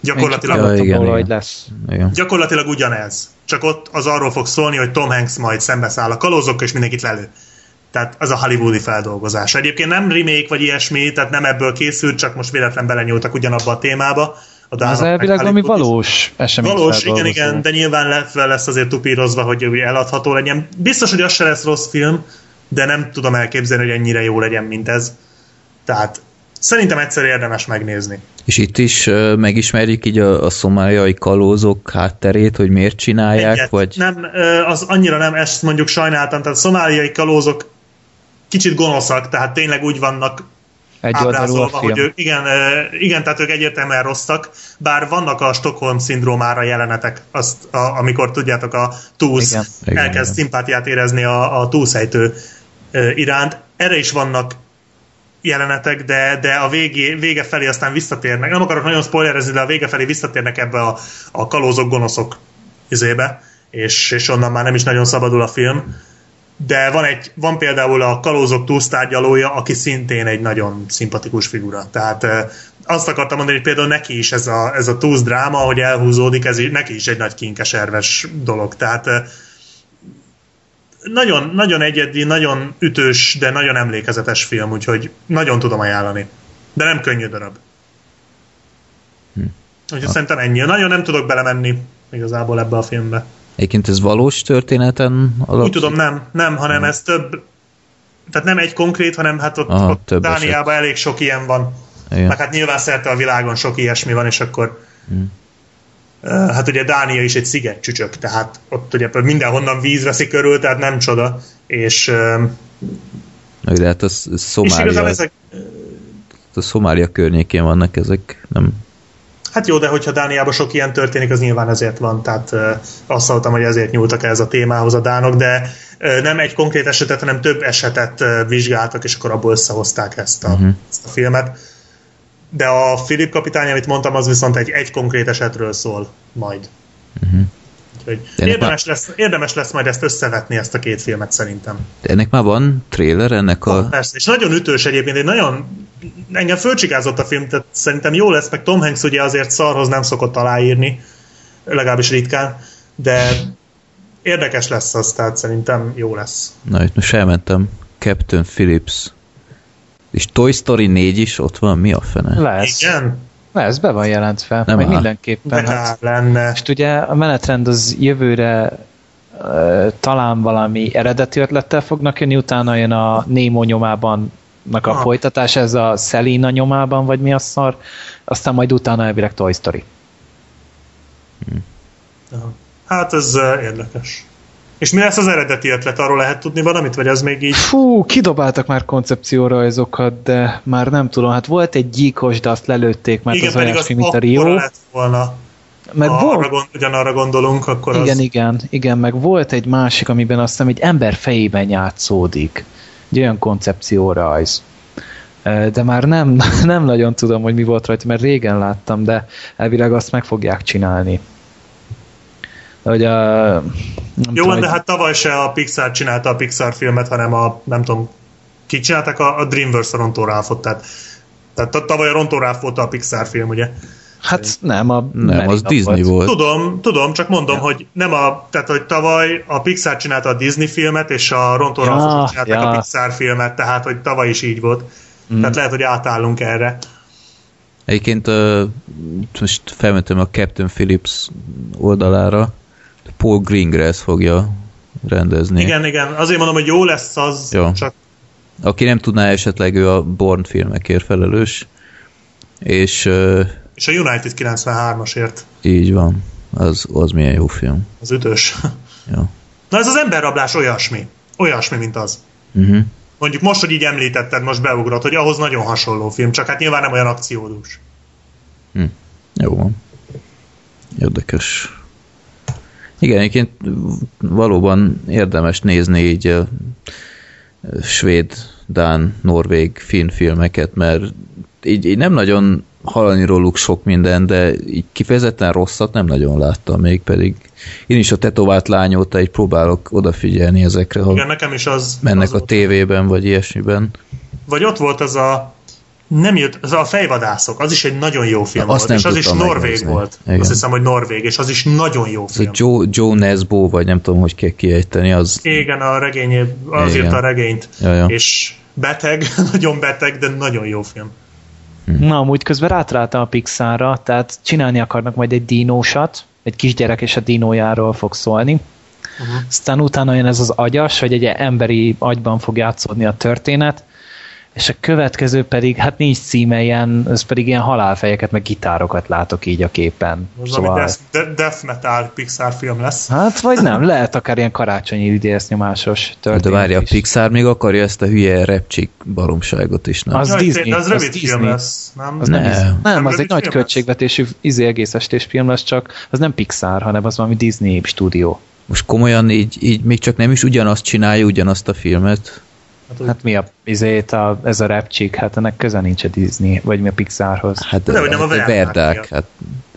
Gyakorlatilag, ja, igen, igen. lesz. Igen. gyakorlatilag ugyanez. Csak ott az arról fog szólni, hogy Tom Hanks majd szembeszáll a kalózokkal, és mindenkit lelő. Tehát az a hollywoodi feldolgozás. Egyébként nem remake vagy ilyesmi, tehát nem ebből készült, csak most véletlen belenyúltak ugyanabba a témába. A az elvileg valami valós esemény Valós, igen, igen, de nyilván lesz, lesz azért tupírozva, hogy eladható legyen. Biztos, hogy az se lesz rossz film, de nem tudom elképzelni, hogy ennyire jó legyen, mint ez. Tehát szerintem egyszer érdemes megnézni. És itt is uh, megismerjük így a, a szomáliai kalózok hátterét, hogy miért csinálják? Egyet. Vagy... Nem, az annyira nem, ezt mondjuk sajnáltam, tehát a szomáliai kalózok kicsit gonoszak, tehát tényleg úgy vannak egy ábrázolva, hogy ők, igen, igen, tehát ők egyértelműen rosszak, bár vannak a Stockholm szindrómára jelenetek, azt, a, amikor tudjátok, a túsz igen, elkezd igen. szimpátiát érezni a, a túlszejtő iránt. Erre is vannak jelenetek, de, de a végé, vége felé aztán visszatérnek. Nem akarok nagyon spoilerezni, de a vége felé visszatérnek ebbe a, a kalózok, gonoszok izébe, és, és onnan már nem is nagyon szabadul a film de van, egy, van például a kalózok túlsztárgyalója, aki szintén egy nagyon szimpatikus figura. Tehát azt akartam mondani, hogy például neki is ez a, ez a túsz dráma, hogy elhúzódik, ez neki is egy nagy kinkeserves dolog. Tehát nagyon, nagyon egyedi, nagyon ütős, de nagyon emlékezetes film, úgyhogy nagyon tudom ajánlani. De nem könnyű darab. Hm. Úgyhogy ha. szerintem ennyi. Nagyon nem tudok belemenni igazából ebbe a filmbe. Egyébként ez valós történeten alapszik? Úgy tudom, nem, nem, hanem hmm. ez több, tehát nem egy konkrét, hanem hát ott, Aha, ott Dániában elég sok ilyen van. Igen. Meg hát nyilván szerte a világon sok ilyesmi van, és akkor hmm. Hát ugye Dánia is egy sziget csücsök, tehát ott ugye mindenhonnan víz veszi körül, tehát nem csoda, és de hát az Szomália, ezek... a Szomália környékén vannak ezek, nem Hát jó, de hogyha Dániában sok ilyen történik, az nyilván ezért van, tehát azt hallottam, hogy ezért nyúltak ez a témához a dánok, de nem egy konkrét esetet, hanem több esetet vizsgáltak, és akkor abból összehozták ezt a, uh-huh. ezt a filmet. De a Filip kapitány, amit mondtam, az viszont egy, egy konkrét esetről szól majd. Uh-huh. Úgyhogy érdemes, már... lesz, érdemes lesz majd ezt összevetni, ezt a két filmet szerintem. De ennek már van trailer, ennek a... Ah, persze, és nagyon ütős egyébként, egy nagyon engem fölcsikázott a film, tehát szerintem jó lesz, meg Tom Hanks ugye azért szarhoz nem szokott aláírni, legalábbis ritkán, de érdekes lesz az, tehát szerintem jó lesz. Na, itt most elmentem. Captain Phillips. És Toy Story 4 is ott van? Mi a fene? Lesz. Igen? Lesz, be van jelentve. Nem Nem Meg áll. mindenképpen. De Hát, lenne. most ugye a menetrend az jövőre talán valami eredeti ötlettel fognak jönni, utána jön a Nemo nyomában a Aha. folytatás, ez a Selina nyomában, vagy mi a szar, aztán majd utána elvileg Toy Story. Hát ez uh, érdekes. És mi lesz az eredeti ötlet? Arról lehet tudni valamit, vagy az még így? Fú, kidobáltak már koncepciórajzokat, de már nem tudom, hát volt egy gyíkos, de azt lelőtték, mert Igen, az olyasmi, mint a Rio. lett volna. Meg ha volt, arra gond, ugyanarra gondolunk, akkor igen, az... igen, igen, meg volt egy másik, amiben azt hiszem egy ember fejében játszódik. Egy olyan koncepciórajz. De már nem, nem nagyon tudom, hogy mi volt rajta, mert régen láttam, de elvileg azt meg fogják csinálni. Hogy a, nem Jó, tudom, de hát tavaly se a Pixar csinálta a Pixar filmet, hanem a, nem tudom, ki csinálták a, a DreamWorks a Rontó Ralphot, tehát, tehát ta- tavaly a Rontó Ralph volt a Pixar film, ugye? hát nem, a Nem, az Merida Disney volt. Tudom, tudom, csak mondom, ja. hogy nem a, tehát hogy tavaly a Pixar csinálta a Disney filmet, és a Rontó Ja, Ralphot csinálták ja. a Pixar filmet, tehát hogy tavaly is így volt. Mm. Tehát lehet, hogy átállunk erre. Egyébként uh, most felmentem a Captain Phillips oldalára. Paul Greengrass fogja rendezni. Igen, igen, azért mondom, hogy jó lesz az, Jó. csak Aki nem tudná, esetleg ő a Born filmekért felelős. És uh, és a United 93-asért így van. Az, az milyen jó film. az ütős. Jó. Na ez az emberrablás olyasmi. Olyasmi, mint az. Uh-huh. Mondjuk most, hogy így említetted, most beugrott, hogy ahhoz nagyon hasonló film, csak hát nyilván nem olyan akciódús. Jó van. Érdekes. Igen, egyébként valóban érdemes nézni így a svéd, dán, norvég, finn filmeket, mert így, így nem nagyon hallani róluk sok minden, de így kifejezetten rosszat nem nagyon láttam még, pedig én is a tetovált lány óta így próbálok odafigyelni ezekre, ha Igen, nekem is az... mennek az a tévében, vagy ilyesmiben. Vagy ott volt az a nem jött, az a fejvadászok, az is egy nagyon jó film Na, azt volt, nem és az is norvég megnézni. volt. Igen. Azt hiszem, hogy norvég, és az is nagyon jó Ez a film. Joe, Joe Nesbo, vagy nem tudom, hogy kell kiejteni, az... Igen, a regényé, az Igen. írta a regényt, Ja, ja. és beteg, nagyon beteg, de nagyon jó film. Na, amúgy közben rátaláltam a Pixarra, tehát csinálni akarnak majd egy dinósat, egy kisgyerek és a dinójáról fog szólni. Uh-huh. Aztán utána jön ez az agyas, hogy egy emberi agyban fog játszódni a történet, és a következő pedig, hát nincs címe ilyen, ez pedig ilyen halálfejeket, meg gitárokat látok így a képen. Az szóval... valami death, de- death metal Pixar film lesz. Hát, vagy nem, lehet akár ilyen karácsonyi idésznyomásos történet De várja, a. Pixar még akarja ezt a hülye repcsik baromságot is, nem? Az Jaj, Disney, az az rövid film Disney. lesz, nem? Az nem, Nem. nem, nem az egy nagy lesz? költségvetésű izé egész estés film lesz, csak az nem Pixar, hanem az valami Disney stúdió. Most komolyan így, így még csak nem is ugyanazt csinálja, ugyanazt a filmet. Hát, Hát mi a, izét a, ez a repcsik, hát ennek köze nincs a Disney, vagy mi a Pixarhoz. Hát De hogy nem a hát Verdák hát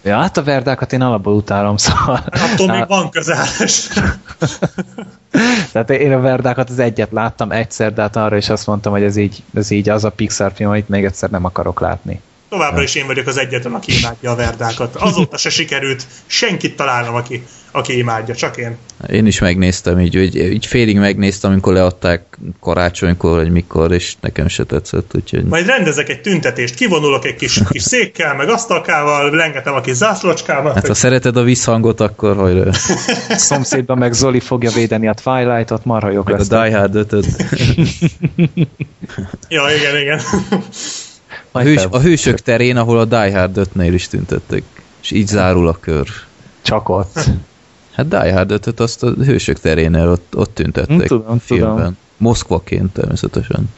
Ja, hát a verdákat én alapból utálom, szóval. attól még Hát, van közeles. Tehát én a verdákat az egyet láttam egyszer, de hát arra is azt mondtam, hogy ez így, ez így az a Pixar film, amit még egyszer nem akarok látni. Továbbra is én vagyok az egyetlen, aki imádja a verdákat. Azóta se sikerült senkit találnom, aki, aki imádja, csak én. én is megnéztem, így, így, így félig megnéztem, amikor leadták karácsonykor, vagy mikor, és nekem se tetszett, úgyhogy... Majd rendezek egy tüntetést, kivonulok egy kis, kis székkel, meg asztalkával, lengetem a kis zászlócskával. Hát ha szereted a visszhangot, akkor hajrá. Szomszédban meg Zoli fogja védeni a Twilight-ot, marha jók Meg a. Die Hard 5 Ja, igen, igen. a, hős, a hősök terén, ahol a Die Hard 5-nél is tüntettek. És így zárul a kör. Csak ott. Hát Die Hard 5 azt a hősök terénél ott, ott tüntettek Hm, tudom, filmben. tudom. Moszkvaként természetesen.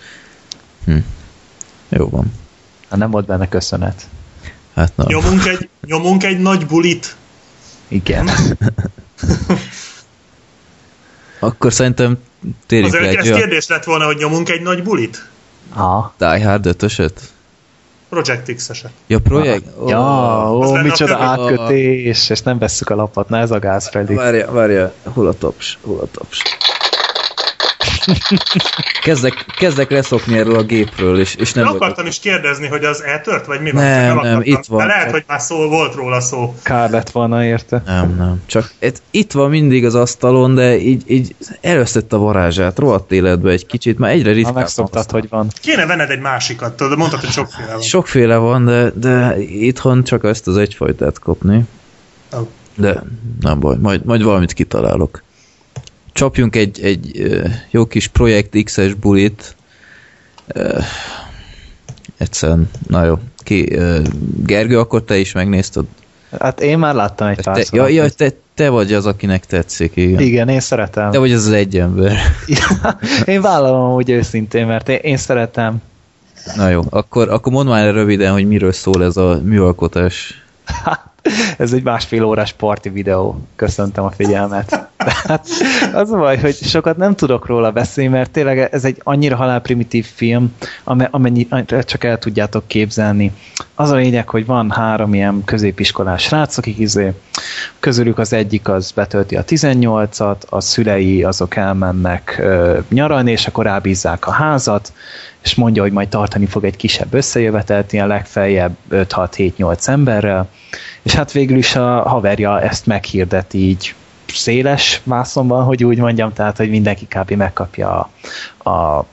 Hm. Jó van. Hát nem volt benne köszönet. Hát na. Nyomunk egy, nyomunk egy nagy bulit. Igen. Akkor szerintem térjünk le Azért egy ez kérdés lett volna, hogy nyomunk egy nagy bulit? Ha. Die Hard 5 Project X-eset. Ja, projekt? Ja, Az ó, a micsoda átkötés, és nem vesszük a lapot, na ez a gáz pedig. Várja, várja, hol a taps? Hol a taps? Kezdek, kezdek leszokni erről a gépről, és, és nem vagyok. akartam is kérdezni, hogy az eltört, vagy mi van? Nem, nem, itt van. De lehet, hogy már szó, volt róla szó. Kár lett volna érte. Nem, nem. Csak itt, itt van mindig az asztalon, de így, így elvesztett a varázsát, rohadt életbe egy kicsit, már egyre Ha ritkábban megszoktad, hogy van. Kéne venned egy másikat, tudod, mondtad, hogy sokféle van. Sokféle van, de, de itthon csak ezt az egyfajtát kopni. Ó. De nem baj, majd, majd valamit kitalálok. Csapjunk egy, egy jó kis Projekt X-es bulit. Egyszerűen, na jó. Ki, Gergő, akkor te is megnézted? Hát én már láttam egy Te, pár ja, ja, te, te vagy az, akinek tetszik, igen. Igen, én szeretem. Te vagy az az egy ember. én vállalom úgy őszintén, mert én, én szeretem. Na jó, akkor, akkor mondd már röviden, hogy miről szól ez a műalkotás. Ez egy másfél órás parti videó. Köszöntem a figyelmet. Tehát az a baj, hogy sokat nem tudok róla beszélni, mert tényleg ez egy annyira halálprimitív film, ame- amennyi csak el tudjátok képzelni. Az a lényeg, hogy van három ilyen középiskolás srác, akik izé, közülük az egyik az betölti a 18-at, a szülei azok elmennek ö, nyaralni, és akkor rábízzák a házat, és mondja, hogy majd tartani fog egy kisebb összejövetelt, ilyen legfeljebb 5-6-7-8 emberrel, és hát végül is a haverja ezt meghirdeti így széles vászonban, hogy úgy mondjam, tehát, hogy mindenki kb. megkapja a, a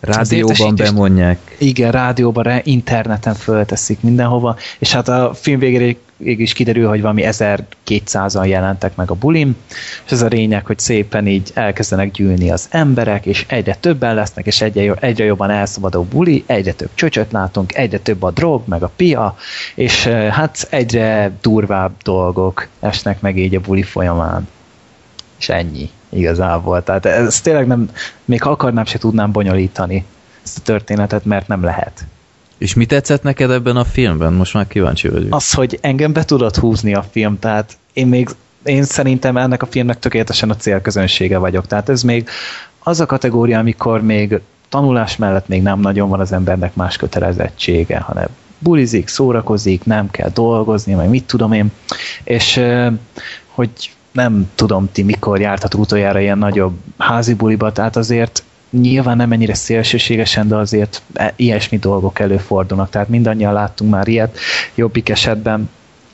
Rádióban bemondják. igen, rádióban, interneten fölteszik mindenhova, és hát a film végére is kiderül, hogy valami 1200-an jelentek meg a bulim, és ez a lényeg, hogy szépen így elkezdenek gyűlni az emberek, és egyre többen lesznek, és egyre, egyre jobban elszabadul buli, egyre több csöcsöt látunk, egyre több a drog, meg a pia, és hát egyre durvább dolgok esnek meg így a buli folyamán. És ennyi igazából. Tehát ez tényleg nem, még ha akarnám, se tudnám bonyolítani ezt a történetet, mert nem lehet. És mi tetszett neked ebben a filmben? Most már kíváncsi vagyok. Az, hogy engem be tudod húzni a film, tehát én még én szerintem ennek a filmnek tökéletesen a célközönsége vagyok. Tehát ez még az a kategória, amikor még tanulás mellett még nem nagyon van az embernek más kötelezettsége, hanem bulizik, szórakozik, nem kell dolgozni, meg mit tudom én, és hogy nem tudom ti mikor jártatok utoljára ilyen nagyobb házi buliba, tehát azért nyilván nem ennyire szélsőségesen, de azért e- ilyesmi dolgok előfordulnak, tehát mindannyian láttunk már ilyet, jobbik esetben,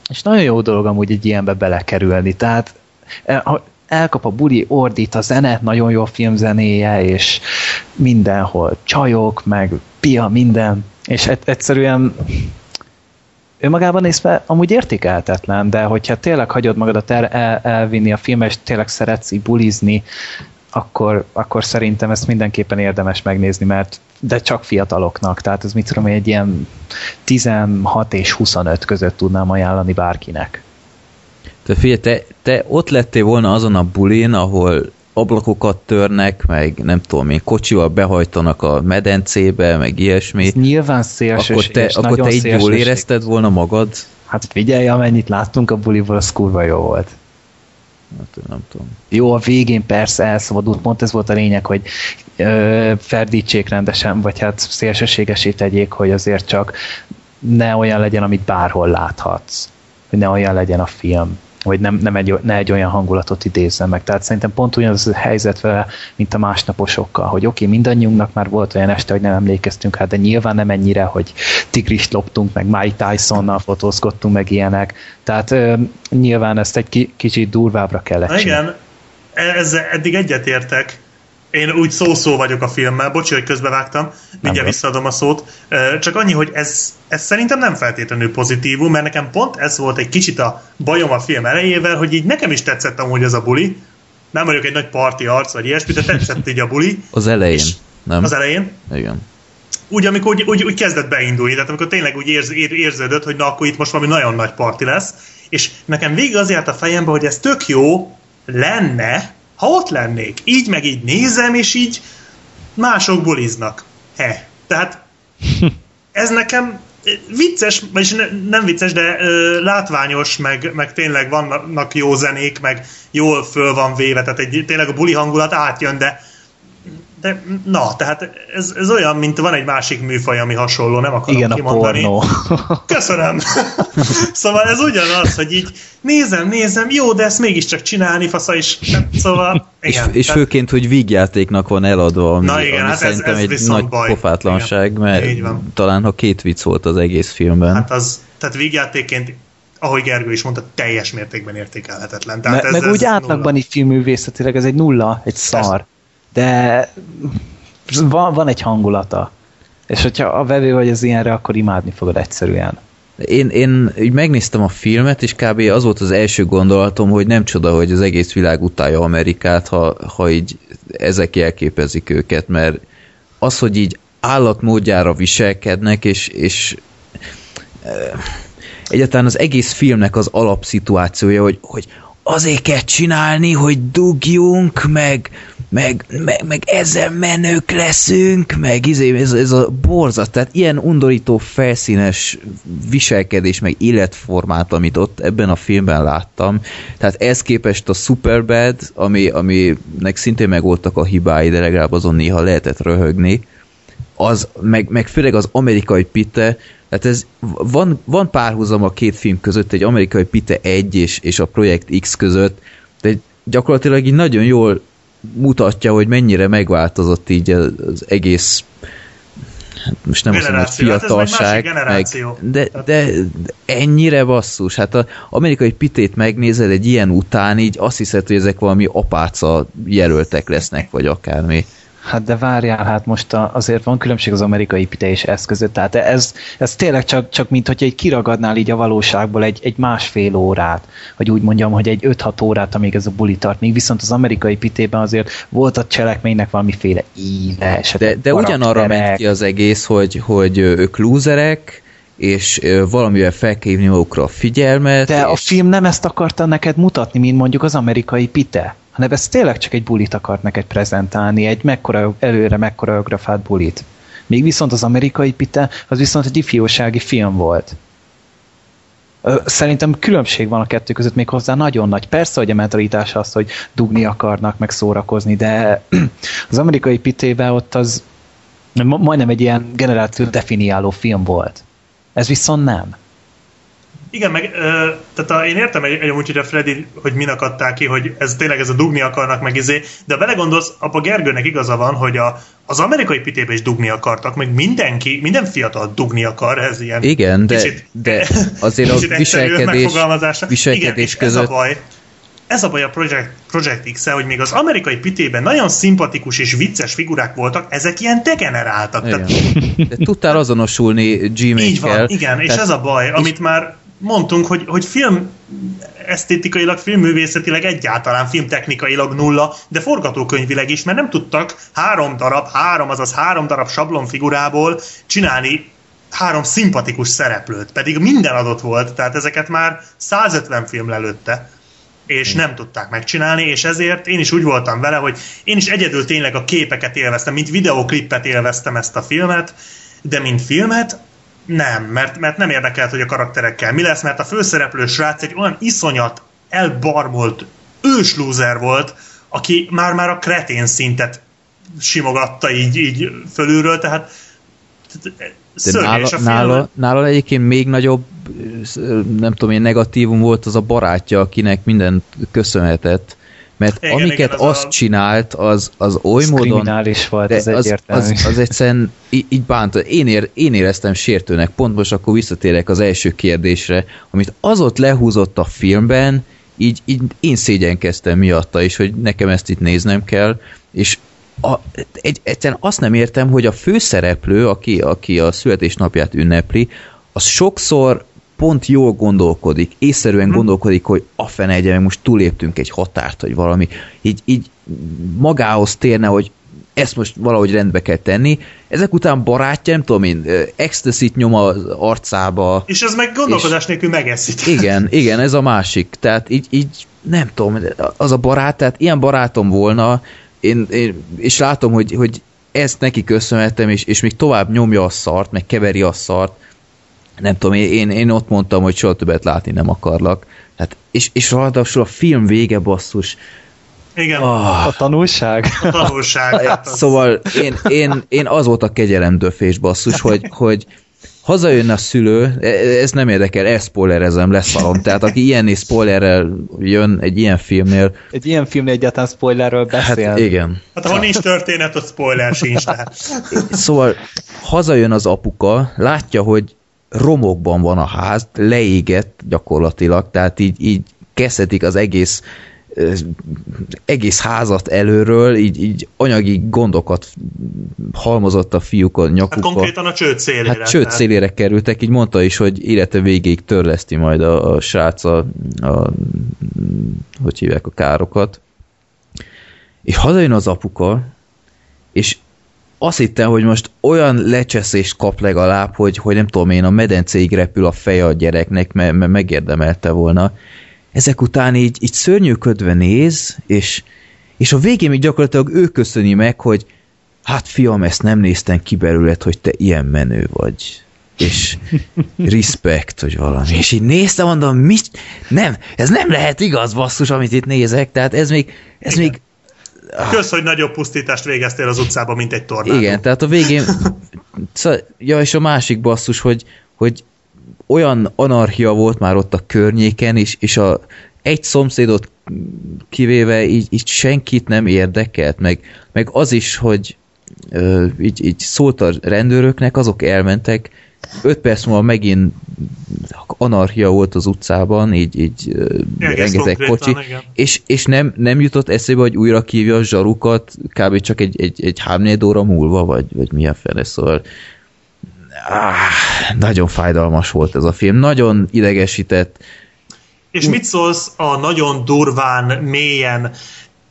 és nagyon jó dolog amúgy egy ilyenbe belekerülni, tehát e, elkap a buli, ordít a zene, nagyon jó a filmzenéje, és mindenhol csajok, meg pia, minden, és egy- egyszerűen önmagában nézve amúgy értékelhetetlen, de hogyha tényleg hagyod magadat el, el, elvinni a filmet, és tényleg szeretsz így bulizni, akkor, akkor szerintem ezt mindenképpen érdemes megnézni, mert de csak fiataloknak, tehát ez mit tudom, egy ilyen 16 és 25 között tudnám ajánlani bárkinek. Te figyelj, te, te ott lettél volna azon a bulin, ahol ablakokat törnek, meg nem tudom én, kocsival behajtanak a medencébe, meg ilyesmi. Ez nyilván Akkor szélsőséges, te, akkor te így jól érezted volna magad? Hát figyelj, amennyit láttunk a buliból, az kurva jó volt. Hát, nem tudom. Jó, a végén persze elszabadult, pont ez volt a lényeg, hogy ö, ferdítsék rendesen, vagy hát szélsőségesé tegyék, hogy azért csak ne olyan legyen, amit bárhol láthatsz. Hogy ne olyan legyen a film. Vagy nem, nem egy, ne egy olyan hangulatot idézzen meg. Tehát szerintem pont ugyanaz a helyzet vele, mint a másnaposokkal, hogy oké, okay, mindannyiunknak már volt olyan este, hogy nem emlékeztünk hát, de nyilván nem ennyire, hogy tigrist loptunk, meg Mike Tysonnal fotózkodtunk, meg ilyenek. Tehát ö, nyilván ezt egy ki, kicsit durvábbra kellett csinálni. igen, ezzel eddig egyetértek. Én úgy szó-szó vagyok a filmmel, bocsi, hogy közbevágtam, mindjárt baj. visszaadom a szót. Csak annyi, hogy ez, ez szerintem nem feltétlenül pozitívum, mert nekem pont ez volt egy kicsit a bajom a film elejével, hogy így nekem is tetszett amúgy ez a buli. Nem vagyok egy nagy parti arc, vagy ilyesmi, de tetszett így a buli. Az elején, nem? Az elején. Igen. Úgy, amikor úgy, úgy, úgy kezdett beindulni, tehát amikor tényleg úgy érz, ér, érződött, hogy na akkor itt most valami nagyon nagy parti lesz, és nekem végig az járt a fejembe, hogy ez tök jó lenne, ha ott lennék. Így meg így nézem, és így mások buliznak. He. Tehát ez nekem vicces, vagyis ne, nem vicces, de ö, látványos, meg, meg tényleg vannak jó zenék, meg jól föl van véve, tehát egy, tényleg a buli hangulat átjön, de De, na, tehát ez, ez olyan, mint van egy másik műfaj, ami hasonló, nem akarom Igen, a kimondani. pornó. Köszönöm! szóval ez ugyanaz, hogy így nézem, nézem, jó, de ezt mégiscsak csinálni, fasza is. Szóval, És, igen. és tehát- főként, hogy vígjátéknak van eladva, ami, Na igen, ami hát ez- szerintem ez egy nagy baj. pofátlanság, Igen, mert talán ha két vicc volt az egész filmben. Hát az, tehát vígjátékként, ahogy Gergő is mondta, teljes mértékben értékelhetetlen. Tehát Me, meg úgy átlagban így filmművészetileg ez egy nulla, egy szar. De van, van egy hangulata. És hogyha a vevő vagy az ilyenre, akkor imádni fogod egyszerűen. Én, én így megnéztem a filmet, és kb. az volt az első gondolatom, hogy nem csoda, hogy az egész világ utálja Amerikát, ha, ha így ezek jelképezik őket, mert az, hogy így állatmódjára viselkednek, és, és eh, egyáltalán az egész filmnek az alapszituációja, hogy, hogy azért kell csinálni, hogy dugjunk, meg, meg, meg, meg ezzel menők leszünk, meg izé, ez, ez a borzat, tehát ilyen undorító felszínes viselkedés, meg életformát, amit ott ebben a filmben láttam, tehát ez képest a Superbad, ami, aminek szintén megvoltak a hibái, de legalább azon néha lehetett röhögni, az, meg, meg főleg az amerikai pite, tehát ez van, van párhuzam a két film között, egy amerikai pite 1 és, és a Projekt X között, de gyakorlatilag így nagyon jól mutatja, hogy mennyire megváltozott így az, egész hát most nem azt mondom, hogy Generáció. Hát fiatalság, generáció. meg, de, de, de ennyire basszus. Hát az amerikai pitét megnézed egy ilyen után, így azt hiszed, hogy ezek valami apáca jelöltek lesznek, vagy akármi. Hát de várjál, hát most a, azért van különbség az amerikai pite és ez között. Tehát ez, ez tényleg csak, csak mint hogy egy kiragadnál így a valóságból egy, egy másfél órát, vagy úgy mondjam, hogy egy 5-6 órát, amíg ez a buli tart. Míg viszont az amerikai pitében azért volt a cselekménynek valamiféle íve, De, de ugyanarra ment ki az egész, hogy, hogy ők lúzerek, és valamivel fel kell hívni magukra a figyelmet. De a és film nem ezt akarta neked mutatni, mint mondjuk az amerikai pite, hanem ez tényleg csak egy bulit akart neked prezentálni, egy mekkora, előre megkoreografált bulit. Míg viszont az amerikai pite, az viszont egy ifjúsági film volt. Szerintem különbség van a kettő között még hozzá nagyon nagy. Persze, hogy a mentalitás az, hogy dugni akarnak, meg szórakozni, de az amerikai pitével ott az ma- majdnem egy ilyen generáció definiáló film volt. Ez viszont nem. Igen, meg ö, tehát a, én értem egy, egy amúgy, hogy a Freddy, hogy min akadták ki, hogy ez tényleg ez a dugni akarnak meg izé, de belegondolsz, apa Gergőnek igaza van, hogy a, az amerikai pitébe is dugni akartak, meg mindenki, mindena dugni akar, ez ilyen Igen, de, kicsit, de azért a kicsit viselkedés, viselkedés Igen, és között ez a baj, ez a baj a Project, Project x hogy még az amerikai pitében nagyon szimpatikus és vicces figurák voltak, ezek ilyen degeneráltak. Tehát Igen. De tudtál azonosulni így Gmail-kel. van, igen, és Tehát- ez a baj, amit már mondtunk, hogy, hogy film esztétikailag, filmművészetileg egyáltalán filmtechnikailag nulla, de forgatókönyvileg is, mert nem tudtak három darab, három, azaz három darab sablonfigurából csinálni három szimpatikus szereplőt, pedig minden adott volt, tehát ezeket már 150 film lelőtte és nem tudták megcsinálni, és ezért én is úgy voltam vele, hogy én is egyedül tényleg a képeket élveztem, mint videoklippet élveztem ezt a filmet, de mint filmet nem, mert, mert nem érdekelt, hogy a karakterekkel mi lesz, mert a főszereplő srác egy olyan iszonyat elbarmolt őslúzer volt, aki már-már a kretén szintet simogatta így, így fölülről, tehát De nála, a nála, nála egyébként még nagyobb, nem tudom én, negatívum volt az a barátja, akinek mindent köszönhetett. Mert Igen, amiket igen, az azt a- csinált, az, az oly Ez módon... kriminális volt, de ez az, egyértelmű. az, az egyszerűen így bánt. Én, ér, én éreztem sértőnek. Pont most akkor visszatérek az első kérdésre, amit az ott lehúzott a filmben, így, így én szégyenkeztem miatta is, hogy nekem ezt itt néznem kell, és a, egy, egyszerűen azt nem értem, hogy a főszereplő, aki, aki a születésnapját ünnepli, az sokszor pont jól gondolkodik, észszerűen Hm. gondolkodik, hogy a fene egye, meg most túléptünk egy határt, vagy valami. Így, így magához térne, hogy ezt most valahogy rendbe kell tenni. Ezek után barátja, nem tudom én, ecstasy nyom az arcába. És ez meg gondolkodás nélkül megeszik. Igen, igen, ez a másik. Tehát így, így nem tudom, az a barát, tehát ilyen barátom volna, én, én, és látom, hogy, hogy ezt neki köszönhetem, és, és még tovább nyomja a szart, meg keveri a szart. Nem tudom, én, én ott mondtam, hogy soha többet látni nem akarlak. Hát, és, és ráadásul a film vége basszus, Igen, Ah. A tanulság? a tanulság. Hát az, Szóval én, én, én az volt a kegyelem döfés basszus, hogy, hogy hazajön a szülő, e- ez nem érdekel, elszpoilerezem, leszalom. Tehát aki ilyen spoilerrel jön egy ilyen filmnél, Egy ilyen filmnél egyáltalán spoilerről beszél. hát igen. hát ha nincs történet, ott spoiler sincs. Tehát. Szóval hazajön az apuka, látja, hogy romokban van a ház, leégett gyakorlatilag, tehát így, így kezdhetik az egész egész házat előről, így, így anyagi gondokat halmozott a fiúk a Hát nyakukba. konkrétan a csőd szélére. Hát csőd szélére kerültek, így mondta is, hogy élete végéig törleszti majd a, a srác a, a, hogy hívják a károkat. És hazajön az apuka, és azt hittem, hogy most olyan lecseszést kap legalább, hogy, hogy nem tudom én, a medencéig repül a feje a gyereknek, mert, mert megérdemelte volna. Ezek után így, így szörnyűködve néz, és, és a végén még gyakorlatilag ő köszöni meg, hogy hát fiam, ezt nem néztem ki belőled, hogy te ilyen menő vagy. És respect, hogy valami. És így néztem, mondom, mit? Nem, ez nem lehet igaz, basszus, amit itt nézek. Tehát ez még, ez még Kösz, hogy nagyobb pusztítást végeztél az utcában, mint egy tornádó. igen, tehát a végén szóval, ja, és a másik basszus, hogy, hogy olyan anarchia volt már ott a környéken, és, és a egy szomszédot kivéve így, így senkit nem érdekelt, meg, meg az is, hogy ö, így, így szólt a rendőröknek, azok elmentek, öt perc múlva megint anarchia volt az utcában, így, így Egész rengeteg kocsi, igen. és, és nem, nem jutott eszébe, hogy újra kívja a zsarukat kb. csak egy, egy, egy három óra múlva, vagy, vagy mi a fele, szóval áh, nagyon fájdalmas volt ez a film, nagyon idegesített, És mit szólsz a nagyon durván, mélyen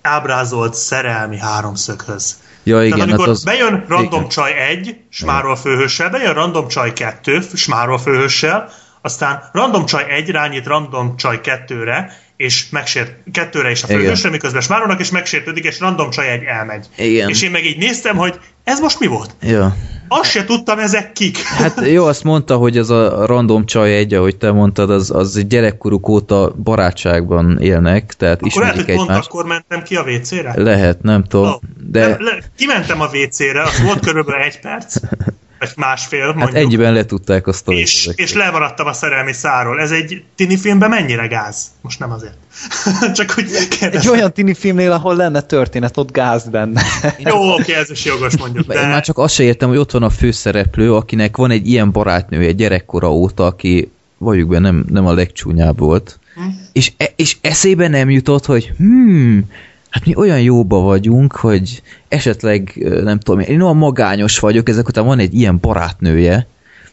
ábrázolt szerelmi háromszöghöz? Ja, igen, Tehát amikor hát az... bejön random igen. csaj 1, Smárol főhőssel, bejön random csaj 2, Smárol főhőssel, aztán random csaj 1 rányít random csaj 2-re, és megsért kettőre is a főhősre, miközben Smárolnak, és megsértődik, és random csaj 1 elmegy. Igen. És én meg így néztem, hogy ez most mi volt? Ja. Azt se tudtam, ezek kik. Hát jó, azt mondta, hogy az a random csaj egy, ahogy te mondtad, az, az gyerekkoruk óta barátságban élnek, tehát Akkor lehet, ismerik hogy pont akkor mentem ki a WC-re? Lehet, nem tudom, Oh, de nem, le, kimentem a WC-re, az volt körülbelül egy perc, vagy másfél, hát mondjuk. ennyiben letudták a sztorit. és, és lemaradtam a szerelmi száról. Ez egy tini filmben mennyire gáz? Most nem azért. Csak hogy Egy kérdezem. olyan tini filmnél, ahol lenne történet, ott gáz benne. Jó, oké, ez is jogos mondjuk, Én már de csak azt se értem, hogy ott van a főszereplő, akinek van egy ilyen barátnője gyerekkora óta, aki valljuk be nem, nem a legcsúnyább volt. Hm? És, e, és eszébe nem jutott, hogy hmm, hát mi olyan jóba vagyunk, hogy esetleg, nem tudom, én olyan magányos vagyok, ezek után van egy ilyen barátnője,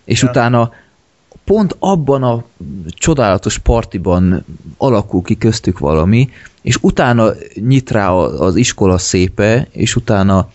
és Ja. utána pont abban a csodálatos partiban alakul ki köztük valami, és utána nyit rá az iskola szépe, és utána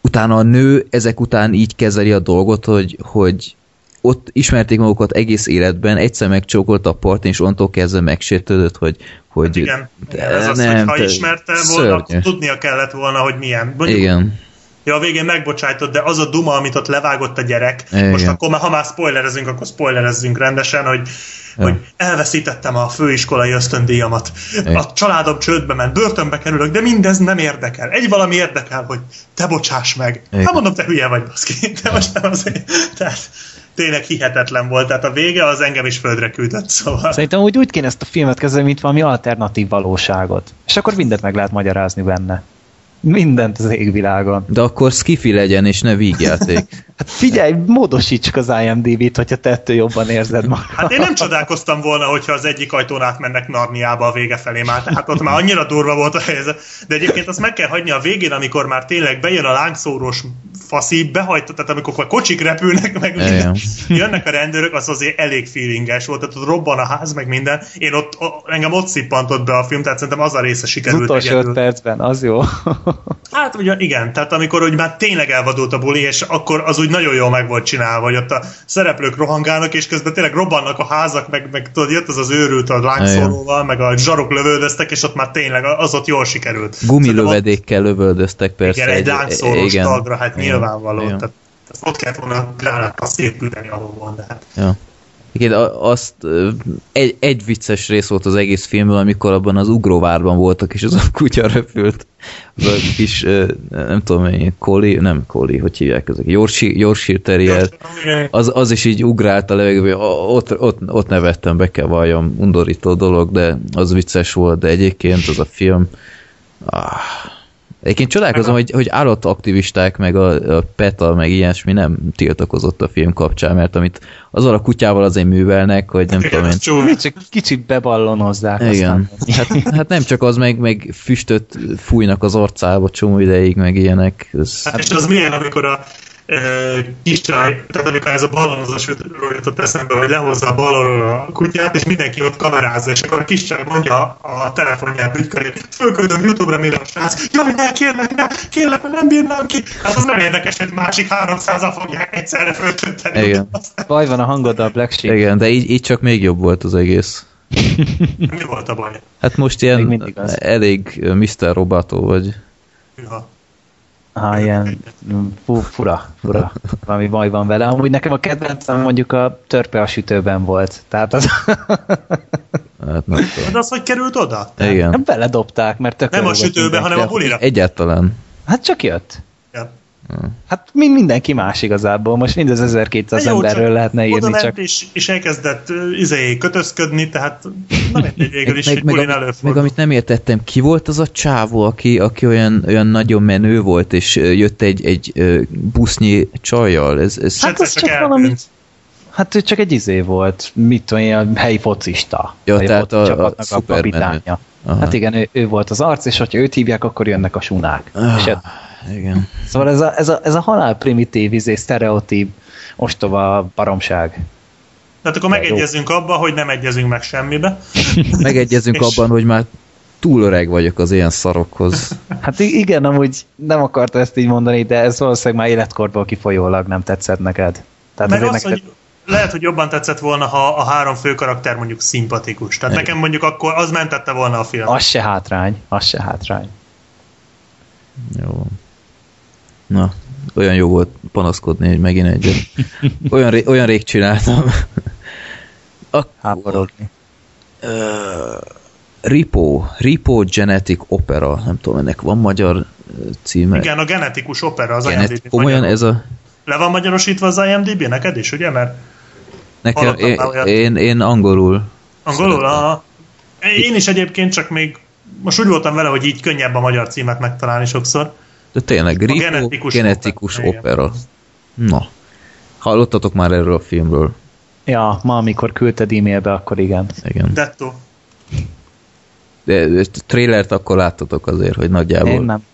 utána a nő ezek után így kezeli a dolgot, hogy, hogy ott ismerték magukat egész életben, egyszer megcsókolt a partin, és onnantól kezdve megsértődött, hogy, hogy igen, igen, ez az, nem, hogy ha te- ismerte volna, tudnia kellett volna, hogy milyen. Mondjuk, Igen. Ja, a végén megbocsájtott, de az a duma, amit ott levágott a gyerek, Igen. most akkor ha már spoilerezünk, akkor spoilerezzünk rendesen, hogy, Ja. hogy elveszítettem a főiskolai ösztöndíjamat. Igen. A családom csődbe ment, börtönbe kerülök, de mindez nem érdekel. Egy valami érdekel, hogy te bocsáss meg. Igen. Hát mondom, te hülye vagy, baszki. De most nem azért. Tehát tényleg hihetetlen volt. Tehát a vége az engem is földre küldött, szóval. Szerintem úgy, úgy kéne ezt a filmet kezelni, mint valami alternatív valóságot. És akkor mindent meg lehet magyarázni benne. Mindent az égvilágon. De akkor skifi legyen, és ne vígjáték. Hát figyelj, módosítsuk az IMDb-t, hogyha te ettől jobban érzed magad. Hát én nem csodálkoztam volna, hogyha az egyik ajtón átmennek Narniába a vége felé már, tehát ott már annyira durva volt a helyzet. De egyébként azt meg kell hagyni a végén, amikor már tényleg bejön a lángszórós faszi, behajtott, tehát amikor a kocsik repülnek, meg minden, jönnek a rendőrök, az azért elég feelinges volt, tehát ott robban a ház, meg minden. Én ott, engem ott szippantott be a film, tehát szerintem az a része Az sikerült. utolsó egyedül. öt percben, az jó. Hát ugye igen, tehát amikor úgy már tényleg elvadult a buli, és akkor az úgy nagyon jól meg volt csinálva, hogy ott a szereplők rohangálnak, és közben tényleg robbannak a házak, meg, meg tudod, jött az az őrült a lángszóróval, meg a zsarok lövöldöztek, és ott már tényleg az ott jól sikerült. Gumilövedékkel lövöldöztek persze. Igen, egy lángszórós igen. tagra, hát Igen. nyilvánvaló. Igen. Tehát ott kellett volna gránát azt szétküldeni, ahol van, de hát Ja. A- azt egy, egy vicces rész volt az egész filmben, amikor abban az ugróvárban voltak, és az a kutya repült. Az a kis, nem tudom mennyi, Collie, nem Collie, hogy hívják ezek, Yorkshire Terrier. Az, az is így ugrált a levegőbe, ott, ott, ott nevettem, be kell valljam, undorító dolog, de az vicces volt, de egyébként az a film, ah, Egyébként csodálkozom, hogy, hogy állataktivisták, meg a, a PETA, meg ilyesmi nem tiltakozott a film kapcsán, mert amit azzal a kutyával azért művelnek, hogy nem tudom én. Csak kicsit beballonozzák. Igen. Hát, hát nem csak az, meg, meg füstöt fújnak az arcába csomó ideig, meg ilyenek. Ez, Hát és az milyen, amikor a kis csaj, tehát amikor ez a ballonozás jutott eszembe, hogy lehozza a ballonról a kutyát, és mindenki ott kamerázza, és akkor a kis csaj mondja a telefonját ügyköré, fölküldöm Youtube-ra mire a srác, jaj, ne, kérlek, ne, kérlek, nem bírnám ki. Hát az nem érdekes, hogy másik 300-al fogják egyszerre föltölteni. Igen. Baj van a hangoddal, Black Sheep. igen, de így, így csak még jobb volt az egész. Mi volt a baj? Hát most ilyen elég Mr. Roboto vagy. Hűha. Ah, ilyen mm, fu, fura, fura. Valami baj van vele. Amúgy nekem a kedvencem mondjuk a törpe a sütőben volt. Tehát az Hát nem tudom. De az, hogy került oda? Igen. nem beledobták, mert tök Nem a volt sütőbe, mindenki. hanem a bulira. Egyáltalán. Hát csak jött. Hát mind mindenki más igazából. Most mind az 1200 Jó, emberről csak lehetne írni, csak és, és elkezdett izé, kötözködni, tehát nem mindegy végül is, hogy meg, bulin meg, meg amit nem értettem, ki volt az a csávó, aki, aki olyan, olyan nagyon menő volt, és jött egy, egy busznyi csajjal? Ez, ez, Hát Egyszer az csak csak valami- Hát ő csak egy izé volt, mit tudom én, a helyi focista. Ja, Vagy tehát foci a- a csapatnak a, kapitánya. Aha. Hát igen, ő, ő, volt az arc, és hogyha őt hívják, akkor jönnek a sunák. Ah. És hát, igen. szóval ez a, ez a, ez a halál primitív, izé, sztereotíp, ostoba baromság. Tehát akkor megegyezünk abba, hogy nem egyezünk meg semmibe. Megegyezünk És- abban, hogy már túl öreg vagyok az ilyen szarokhoz. Hát igen, amúgy nem akarta ezt így mondani, de ez valószínűleg már életkorból kifolyólag nem tetszett neked. Tehát Meg az, neked, hogy lehet, hogy jobban tetszett volna, ha a három fő karakter mondjuk szimpatikus. Tehát Igen. nekem mondjuk akkor az mentette volna a film. az se hátrány, az se hátrány. Jó. Na, olyan jó volt panaszkodni, hogy megint egyet. Olyan, ré, olyan rég csináltam. Akkor, Háborodni. uh, Ripo, Ripo Genetic Opera, nem tudom, ennek van magyar címe. Igen, a genetikus opera az Genet, IMDb. komolyan ez a... Le van magyarosítva az IMDb neked is, ugye? Mert Nekem, én, én, én angolul. angolul a... Én is egyébként csak még most úgy voltam vele, hogy így könnyebb a magyar címet megtalálni sokszor. De tényleg, Ripo genetikus Genetikus, opera, opera. Na. Hallottatok már erről a filmről? Ja, ma amikor küldted e-mailbe, akkor igen. Igen. Detto. De, de trailert akkor láttatok azért, hogy nagyjából... Én nem.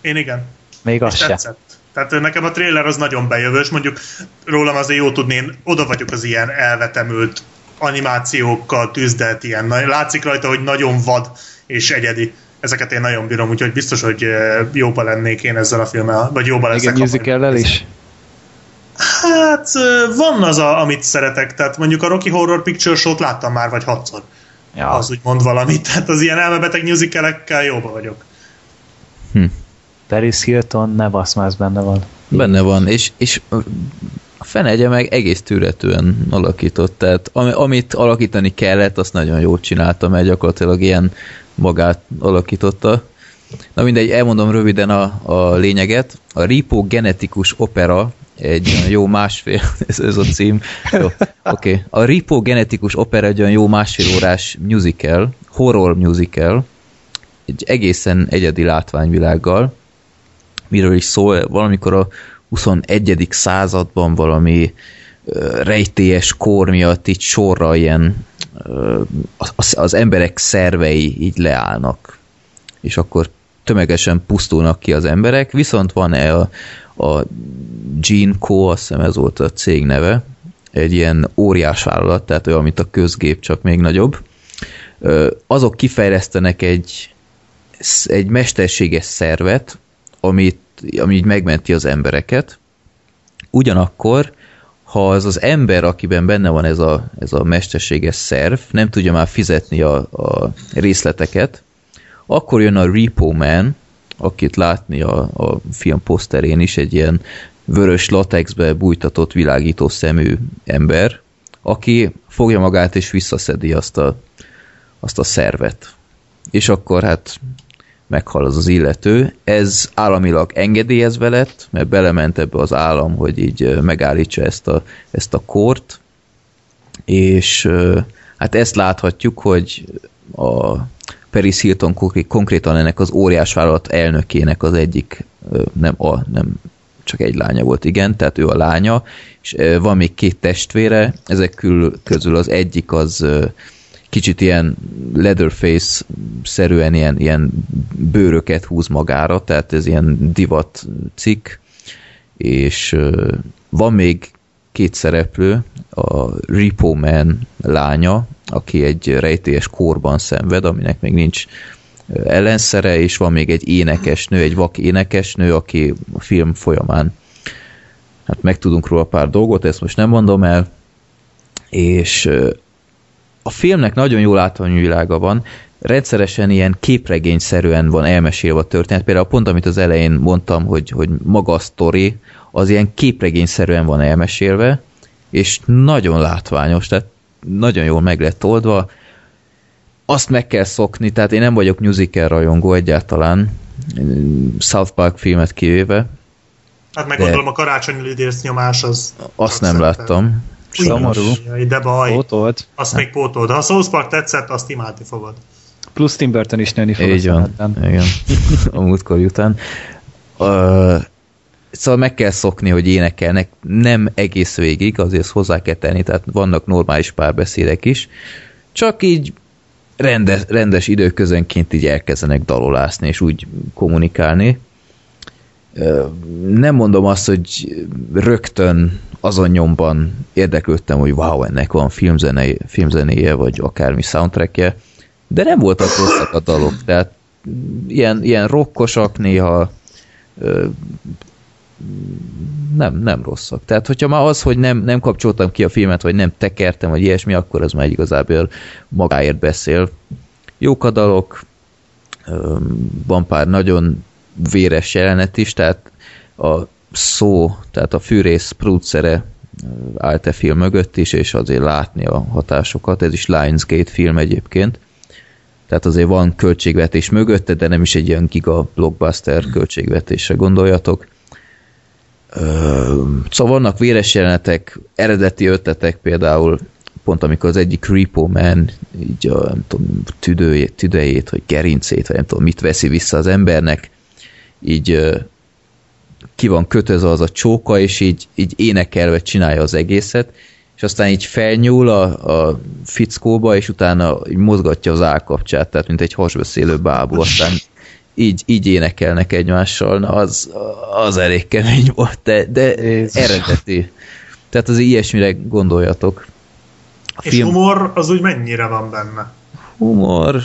Én igen. Még az És se. tetszett. Tehát nekem a trailer az nagyon bejövős, mondjuk rólam azért jó tudni, én oda vagyok az ilyen elvetemült animációkkal tűzdelt ilyen. Látszik rajta, hogy nagyon vad és egyedi. Ezeket én nagyon bírom, úgyhogy biztos, hogy eh, jóba lennék én ezzel a filmmel, vagy jóba leszek. ha musical is? Hát eh, van az, a, amit szeretek, tehát mondjuk a Rocky Horror Picture Show-t láttam már vagy hatszor. Ja. Az úgy mond valamit, tehát az ilyen elmebeteg musicalekkel jóba vagyok. Paris Hilton, ne basz, már benne van. Benne van, és, és a fenegye meg egész tűretően alakított, tehát ami, amit alakítani kellett, azt nagyon jól csinálta, mert gyakorlatilag ilyen magát alakította. Na mindegy, elmondom röviden a, a lényeget. A Ripo Genetikus Opera egy olyan jó másfél, ez, ez a cím. Oké. Okay. A Ripo Genetikus Opera egy olyan jó másfél órás musical, horror musical, egy egészen egyedi látványvilággal, miről is szól, valamikor a 21. században valami rejtélyes kor miatt így sorra ilyen az, az emberek szervei így leállnak, és akkor tömegesen pusztulnak ki az emberek, viszont van-e a, a Gene Co, azt hiszem ez volt a cég neve, egy ilyen óriás vállalat, tehát olyan, mint a közgép, csak még nagyobb. Azok kifejlesztenek egy, egy mesterséges szervet, amit, ami így megmenti az embereket. Ugyanakkor, ha az az ember, akiben benne van ez a, ez a mesterséges szerv, nem tudja már fizetni a, a részleteket, akkor jön a Repo Man, akit látni a, a film poszterén is, egy ilyen vörös latexbe bújtatott világító szemű ember, aki fogja magát és visszaszedi azt a, azt a szervet. És akkor hát meghal az az illető. Ez államilag engedélyezve lett, mert belement ebbe az állam, hogy így megállítsa ezt a, ezt a kort, és hát ezt láthatjuk, hogy a Paris Hilton konkrétan ennek az óriás vállalat elnökének az egyik, nem, a, nem csak egy lánya volt, igen, tehát ő a lánya, és van még két testvére, ezek közül az egyik az kicsit ilyen Leatherface-szerűen ilyen, ilyen bőröket húz magára, tehát ez ilyen divat cikk, és van még két szereplő, a Repo Man lánya, aki egy rejtélyes korban szenved, aminek még nincs ellenszere, és van még egy énekesnő, egy vak énekesnő, aki a film folyamán hát megtudunk róla pár dolgot, ezt most nem mondom el, és a filmnek nagyon jó látványvilága van, rendszeresen ilyen képregényszerűen van elmesélve a történet. Például pont, amit az elején mondtam, hogy, hogy maga a sztori, az ilyen képregényszerűen van elmesélve, és nagyon látványos, tehát nagyon jól meg lett oldva. Azt meg kell szokni, tehát én nem vagyok musical rajongó egyáltalán, South Park filmet kivéve. Hát meg gondolom a karácsonyi lidérsz nyomás az... Azt nem láttam. Szomorú. De baj. Pótolt. Azt még pótold. Ha a South Park tetszett, azt imádni fogod. Plusz Tim Burton is nőni fog Így van. Igen. A múltkor után. Uh, szóval meg kell szokni, hogy énekelnek. Nem egész végig, azért hozzá kell tenni, tehát vannak normális párbeszédek is. Csak így rendes, rendes időközönként így elkezdenek dalolászni, és úgy kommunikálni. Nem mondom azt, hogy rögtön azon nyomban érdeklődtem, hogy wow, ennek van filmzenéje, filmzenéje vagy akármi soundtrackje, de nem voltak rosszak a dalok, tehát ilyen, ilyen rockosak néha nem, nem rosszak. Tehát, hogyha már az, hogy nem, nem kapcsoltam ki a filmet, vagy nem tekertem, vagy ilyesmi, akkor az már igazából magáért beszél. Jók a dalok, van pár nagyon véres jelenet is, tehát a szó, tehát a fűrész producere állt a film mögött is, és azért látni a hatásokat. Ez is Lionsgate film egyébként. Tehát azért van költségvetés mögötte, de nem is egy ilyen giga blockbuster költségvetésre gondoljatok. Szóval vannak véres jelenetek, eredeti ötletek például, pont amikor az egyik Repo Man így a nem tudom, tüdőjét, tüdejét, vagy gerincét, vagy nem tudom, mit veszi vissza az embernek, így ki van kötözve az a csóka, és így, így énekelve csinálja az egészet, és aztán így felnyúl a, a fickóba, és utána így mozgatja az állkapcsát, tehát mint egy hasbeszélő bábú, aztán így, így énekelnek egymással, na az, az elég kemény volt, de, de eredeti. Tehát az ilyesmire gondoljatok. A és film... humor az úgy mennyire van benne? Humor,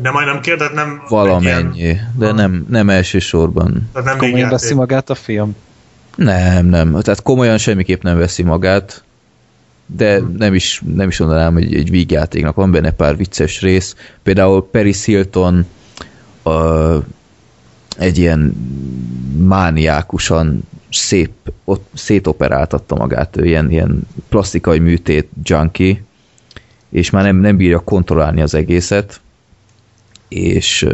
de majd nem kérdez, nem... Valamennyi, ilyen... de nem, nem elsősorban. Tehát nem komolyan veszi magát a film? Nem, nem. Tehát komolyan semmiképp nem veszi magát, de hmm. nem is, nem is mondanám, hogy egy vígjátéknak van benne pár vicces rész. Például Paris Hilton a, egy ilyen mániákusan szép, ott szétoperáltatta magát, ő ilyen, ilyen plastikai műtét junkie, és már nem, nem bírja kontrollálni az egészet, és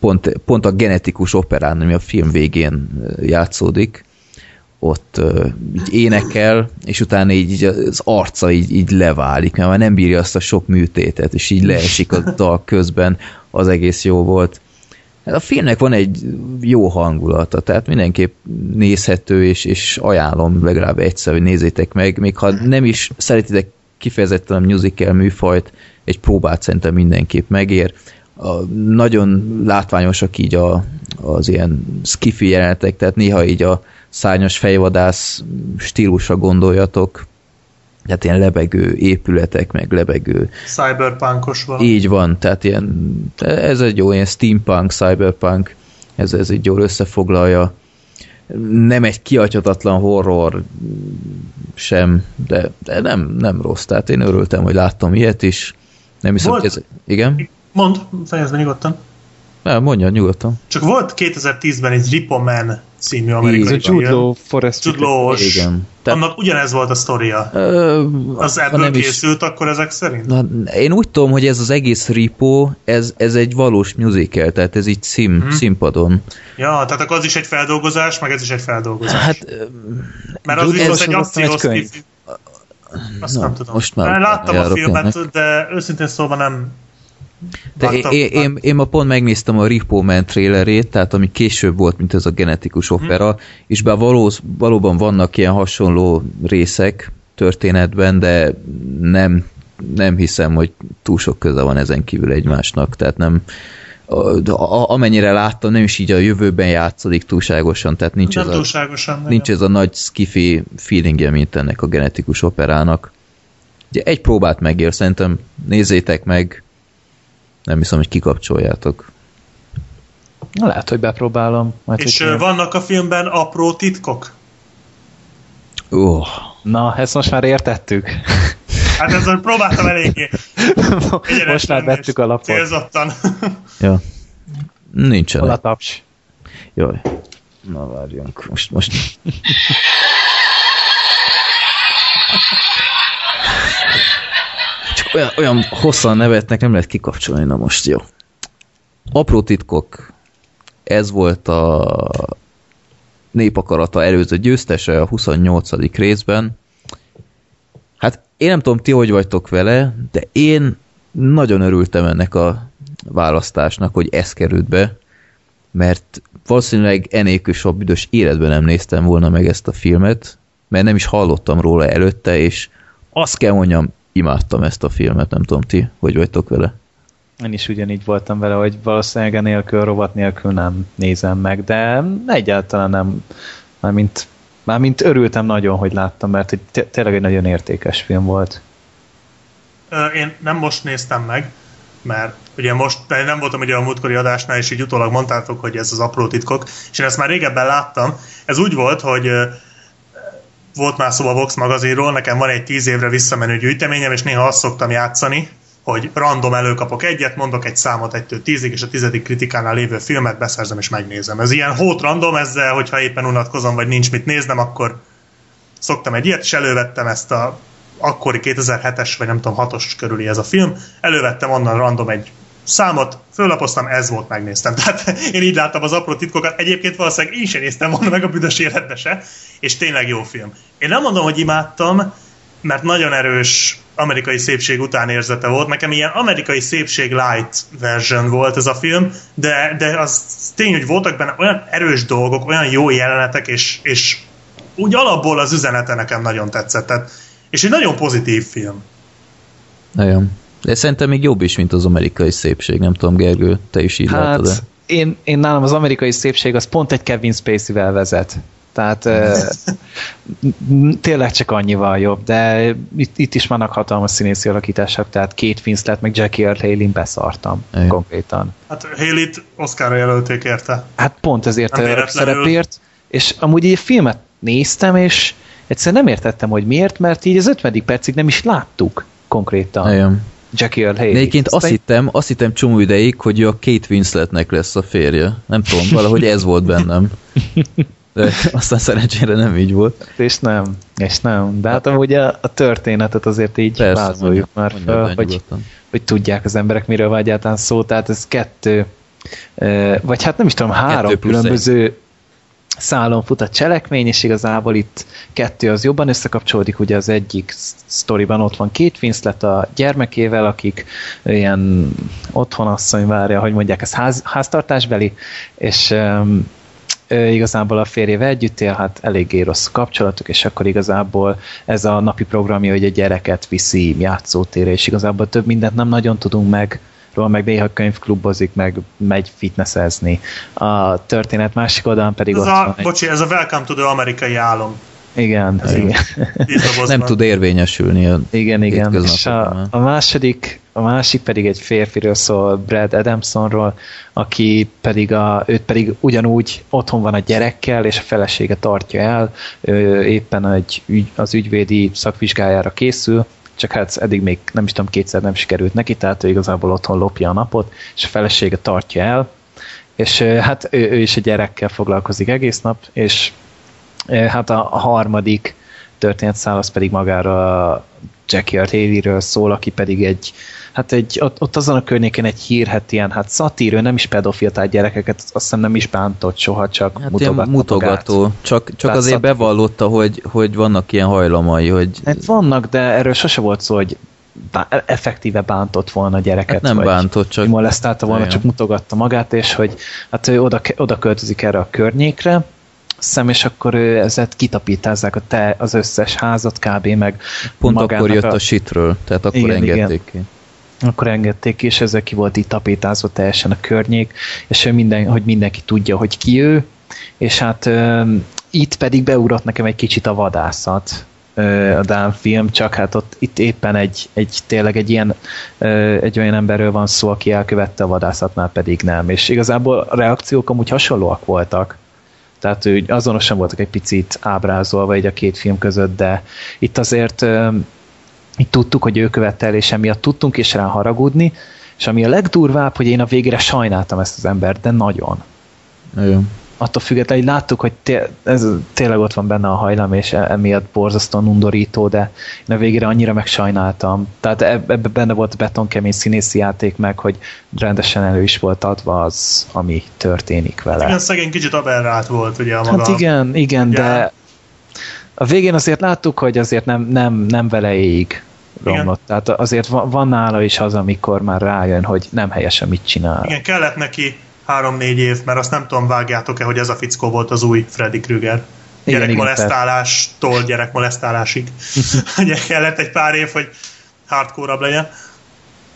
pont, pont a genetikus operán, ami a film végén játszódik, ott így énekel, és utána így, így az arca így, így leválik, mert már nem bírja azt a sok műtétet, és így leesik a dal közben, az egész jó volt. Hát a filmnek van egy jó hangulata, tehát mindenképp nézhető, és, és ajánlom legalább egyszer, hogy nézzétek meg, még ha nem is szeretitek kifejezetten a musical műfajt, egy próbát szerintem mindenképp megér a, nagyon látványosak így a, az ilyen skifi jelenetek, tehát néha így a szárnyas fejvadász stílusra gondoljatok, tehát ilyen lebegő épületek, meg lebegő... Cyberpunkos van. Így van, tehát ilyen, ez egy jó ilyen steampunk, cyberpunk, ez, ez egy jól összefoglalja. Nem egy kiatyhatatlan horror sem, de, de nem, nem rossz, tehát én örültem, hogy láttam ilyet is. Nem hiszem, Volt, hogy ez... Igen? Mond, fejezd nyugodtan. Nem, mondja nyugodtan. Csak volt 2010-ben egy Ripo Man című amerikai Jude film. Law Forrest Jude. Igen. Tehát, annak ugyanez volt a sztoria. Ö, Az ebből nem is- készült akkor ezek szerint? Na, én úgy tudom, hogy ez az egész Ripo, ez, ez egy valós musical, tehát ez így szín, Mhm. színpadon. Ja, tehát akkor az is egy feldolgozás, meg ez is egy feldolgozás. Hát, ö, Mert az viszont egy akciós Azt nem tudom. most már Már láttam a filmet, de őszintén szóval nem de én, vágtam- én, én, én ma pont megnéztem a Ripo Man trailerét, tehát ami később volt, mint ez a genetikus opera, és bár való, valóban vannak ilyen hasonló részek történetben, de nem, nem hiszem, hogy túl sok köze van ezen kívül egymásnak, tehát nem a- de a- amennyire láttam, nem is így a jövőben játszódik túlságosan, tehát nincs, nem ez a, túlságosan. nincs ez a nagy skifi feelingje, mint ennek a genetikus operának. Ugye egy próbát megér, szerintem nézzétek meg, nem hiszem, hogy kikapcsoljátok. Na, lehet, hogy bepróbálom. Majd, És hogy vannak a filmben apró titkok? Oh, Na, ezt most már értettük. Hát ezzel próbáltam eléggé. most már vettük a lapot. Célzottan. ja. Hol a taps? Jaj. Na várjunk, most, most. Olyan, olyan hosszan nevetnek, nem lehet kikapcsolni, na most jó. Apró titkok. Ez volt a népakarata előző győztese a 28. részben. Hát én nem tudom, ti hogy vagytok vele, de én nagyon örültem ennek a választásnak, hogy ez került be, mert valószínűleg enélkül soha büdös életben nem néztem volna meg ezt a filmet, mert nem is hallottam róla előtte, és azt kell mondjam, imádtam ezt a filmet, nem tudom ti, hogy vagytok vele. Én is ugyanígy voltam vele, hogy valószínűleg enélkül, rovat nélkül nem nézem meg, de egyáltalán nem. Mármint, mármint örültem nagyon, hogy láttam, mert hogy té- tényleg egy nagyon értékes film volt. Én nem most néztem meg, mert ugye most, de nem voltam ugye a múltkori adásnál, és így utólag mondtátok, hogy ez az apró titkok, és én ezt már régebben láttam. Ez úgy volt, hogy volt már szó a Vox magazinról, nekem van egy tíz évre visszamenő gyűjteményem, és néha azt szoktam játszani, hogy random előkapok egyet, mondok egy számot egytől tízig, és a tizedik kritikánál lévő filmet beszerzem és megnézem. Ez ilyen hót random, ezzel, hogyha éppen unatkozom, vagy nincs mit néznem, akkor szoktam egy ilyet, és elővettem ezt a akkori 2007-es, vagy nem tudom, 6-os körüli ez a film, elővettem onnan random egy számot, föllapoztam, ez volt, megnéztem. Tehát én így láttam az apró titkokat. Egyébként valószínűleg én sem néztem volna meg a büdös életbe se, és tényleg jó film. Én nem mondom, hogy imádtam, mert nagyon erős amerikai szépség utánérzete volt. Nekem ilyen amerikai szépség light version volt ez a film, de, de az tény, hogy voltak benne olyan erős dolgok, olyan jó jelenetek, és, és úgy alapból az üzenete nekem nagyon tetszett. Tehát, és egy nagyon pozitív film. Nagyon. De szerintem még jobb is, mint az amerikai szépség. Nem tudom, Gergő, te is így látod -e? Hát én, én nálam az amerikai szépség az pont egy Kevin Spacey-vel vezet. Tehát eh, tényleg csak annyival jobb, de itt, itt is vannak hatalmas színészi alakítások, tehát két Winslet meg Jackie Earl Haley-n beszartam Igen. konkrétan. Hát Haley-t Oscarra jelölték érte. Hát pont ezért a szerepért, és amúgy így filmet néztem, és egyszerűen nem értettem, hogy miért, mert így az 50. percig nem is láttuk konkrétan Igen. Jackie Earl Haley. Egyébként azt hittem, azt hittem csomó ideig, hogy a Kate Winsletnek lesz a férje. Nem tudom, valahogy ez volt bennem. De aztán szerencsére nem így volt. És nem, és nem. De hát amúgy a, a történetet azért így Persze, vázoljuk már mondja fel, hogy, nyugodtan. hogy tudják az emberek, miről van egyáltalán szó. Tehát ez kettő, vagy hát nem is tudom, három különböző szálon fut a cselekmény, és igazából itt kettő az jobban összekapcsolódik, ugye az egyik sztoriban ott van két Winslet a gyermekével, akik ilyen otthonasszony várja, hogy mondják, ez ház, háztartásbeli, és um, igazából a férjével együtt él, hát eléggé rossz a kapcsolatuk, és akkor igazából ez a napi programja, hogy a gyereket viszi játszótérre, és igazából több mindent nem nagyon tudunk meg róla, meg néha könyvklubozik, meg megy fitnessezni. A történet másik oldalán pedig Ez ott a, van egy... bocsi, ez a Welcome to the amerikai álom. Igen, Igen. igen. Nem tud érvényesülni. A... Igen, igen. És a, a, második, a másik pedig egy férfiről szól, Brad Adamsonról, aki pedig, a, őt pedig ugyanúgy otthon van a gyerekkel, és a felesége tartja el, ő éppen egy az ügyvédi szakvizsgájára készül, csak hát eddig még nem is tudom, kétszer nem sikerült neki, tehát ő igazából otthon lopja a napot, és a felesége tartja el, és hát ő, ő is egy gyerekkel foglalkozik egész nap, és hát a, a harmadik történetszál az pedig magára Jackie Haley-ről szól, aki pedig egy, hát egy, ott, ott azon a környéken egy hírhet ilyen, hát szatír, ő nem is pedofil, tehát gyerekeket azt hiszem nem is bántott soha, csak hát mutogatta mutogató. Magát. Csak, csak azért szatír. bevallotta, hogy, hogy vannak ilyen hajlamai, hogy... Hát vannak, de erről sose volt szó, hogy effektíve bántott volna a gyereket. Hát nem vagy bántott, csak... Molesztálta volna, csak mutogatta magát, és hogy hát ő oda, oda költözik erre a környékre, szem, és akkor ő ezet kitapítázzák a te, az összes házat kb. meg Pont akkor jött a, a sitről, tehát akkor igen, engedték igen. ki. Akkor engedték és ezzel ki volt itt tapítázva teljesen a környék, és minden, hogy mindenki tudja, hogy ki ő, és hát ö, itt pedig beugrott nekem egy kicsit a vadászat, a Dán film, csak hát ott itt éppen egy, egy tényleg egy ilyen egy olyan emberről van szó, aki elkövette a vadászatnál pedig nem, és igazából a reakciók amúgy hasonlóak voltak. Tehát ő azonosan voltak egy picit ábrázolva így a két film között, de itt azért itt tudtuk, hogy ő követte el, és emiatt tudtunk is rá haragudni, és ami a legdurvább, hogy én a végére sajnáltam ezt az embert, de nagyon. Nagyon attól függetlenül, hogy láttuk, hogy té- ez tényleg ott van benne a hajlam, és e- emiatt borzasztóan undorító, de én a végére annyira megsajnáltam. Tehát ebbe benne volt a betonkemény színészi játék meg, hogy rendesen elő is volt adva az, ami történik vele. Igen, szegény kicsit aberrált volt ugye a maga. Hát igen, igen, ugye? de a végén azért láttuk, hogy azért nem, nem, nem vele ég romlott. Igen. Tehát azért van, van nála is az, amikor már rájön, hogy nem helyesen mit csinál. Igen, kellett neki három-négy év, mert azt nem tudom, vágjátok-e, hogy ez a fickó volt az új Freddy Krüger. Gyerekmolesztálástól gyerekmolesztálásig. Ugye kellett egy pár év, hogy hardcore legyen.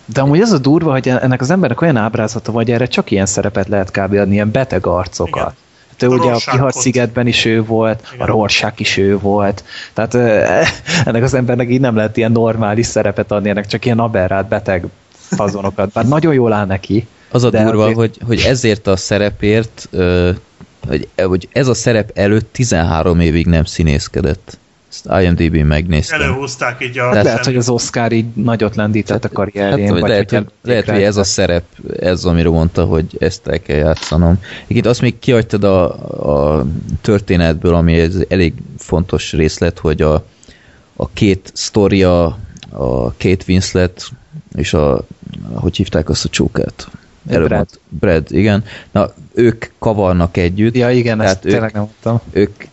De amúgy az a durva, hogy ennek az embernek olyan ábrázata vagy, erre csak ilyen szerepet lehet kb. adni, ilyen beteg arcokat. Igen. Ő a ugye a Kihart szigetben is ő volt, Igen. a Rorschach is ő volt. Tehát ennek az embernek így nem lehet ilyen normális szerepet adni, ennek csak ilyen aberrát beteg fazonokat. Bár nagyon jól áll neki. Az a de durva, azért... hogy, hogy ezért a szerepért, hogy, hogy ez a szerep előtt 13 évig nem színészkedett. Ezt IMDb megnéztem. Előhúzták így a... Hát lehet, hogy az Oscar így nagyot lendített a karrierjén. Hát, vagy lehet, hogy, lehet, hogy ez a szerep, ez, amiről mondta, hogy ezt el kell játszanom. Itt azt még kihagytad a, a történetből, ami egy elég fontos részlet, hogy a, a két sztoria, a két Winslet és a, hogy hívták azt a csókát? Előbb Brad. Brad, igen. Na, ők kavarnak együtt. Ja, igen, ezt ők, tényleg nem mondtam. Ők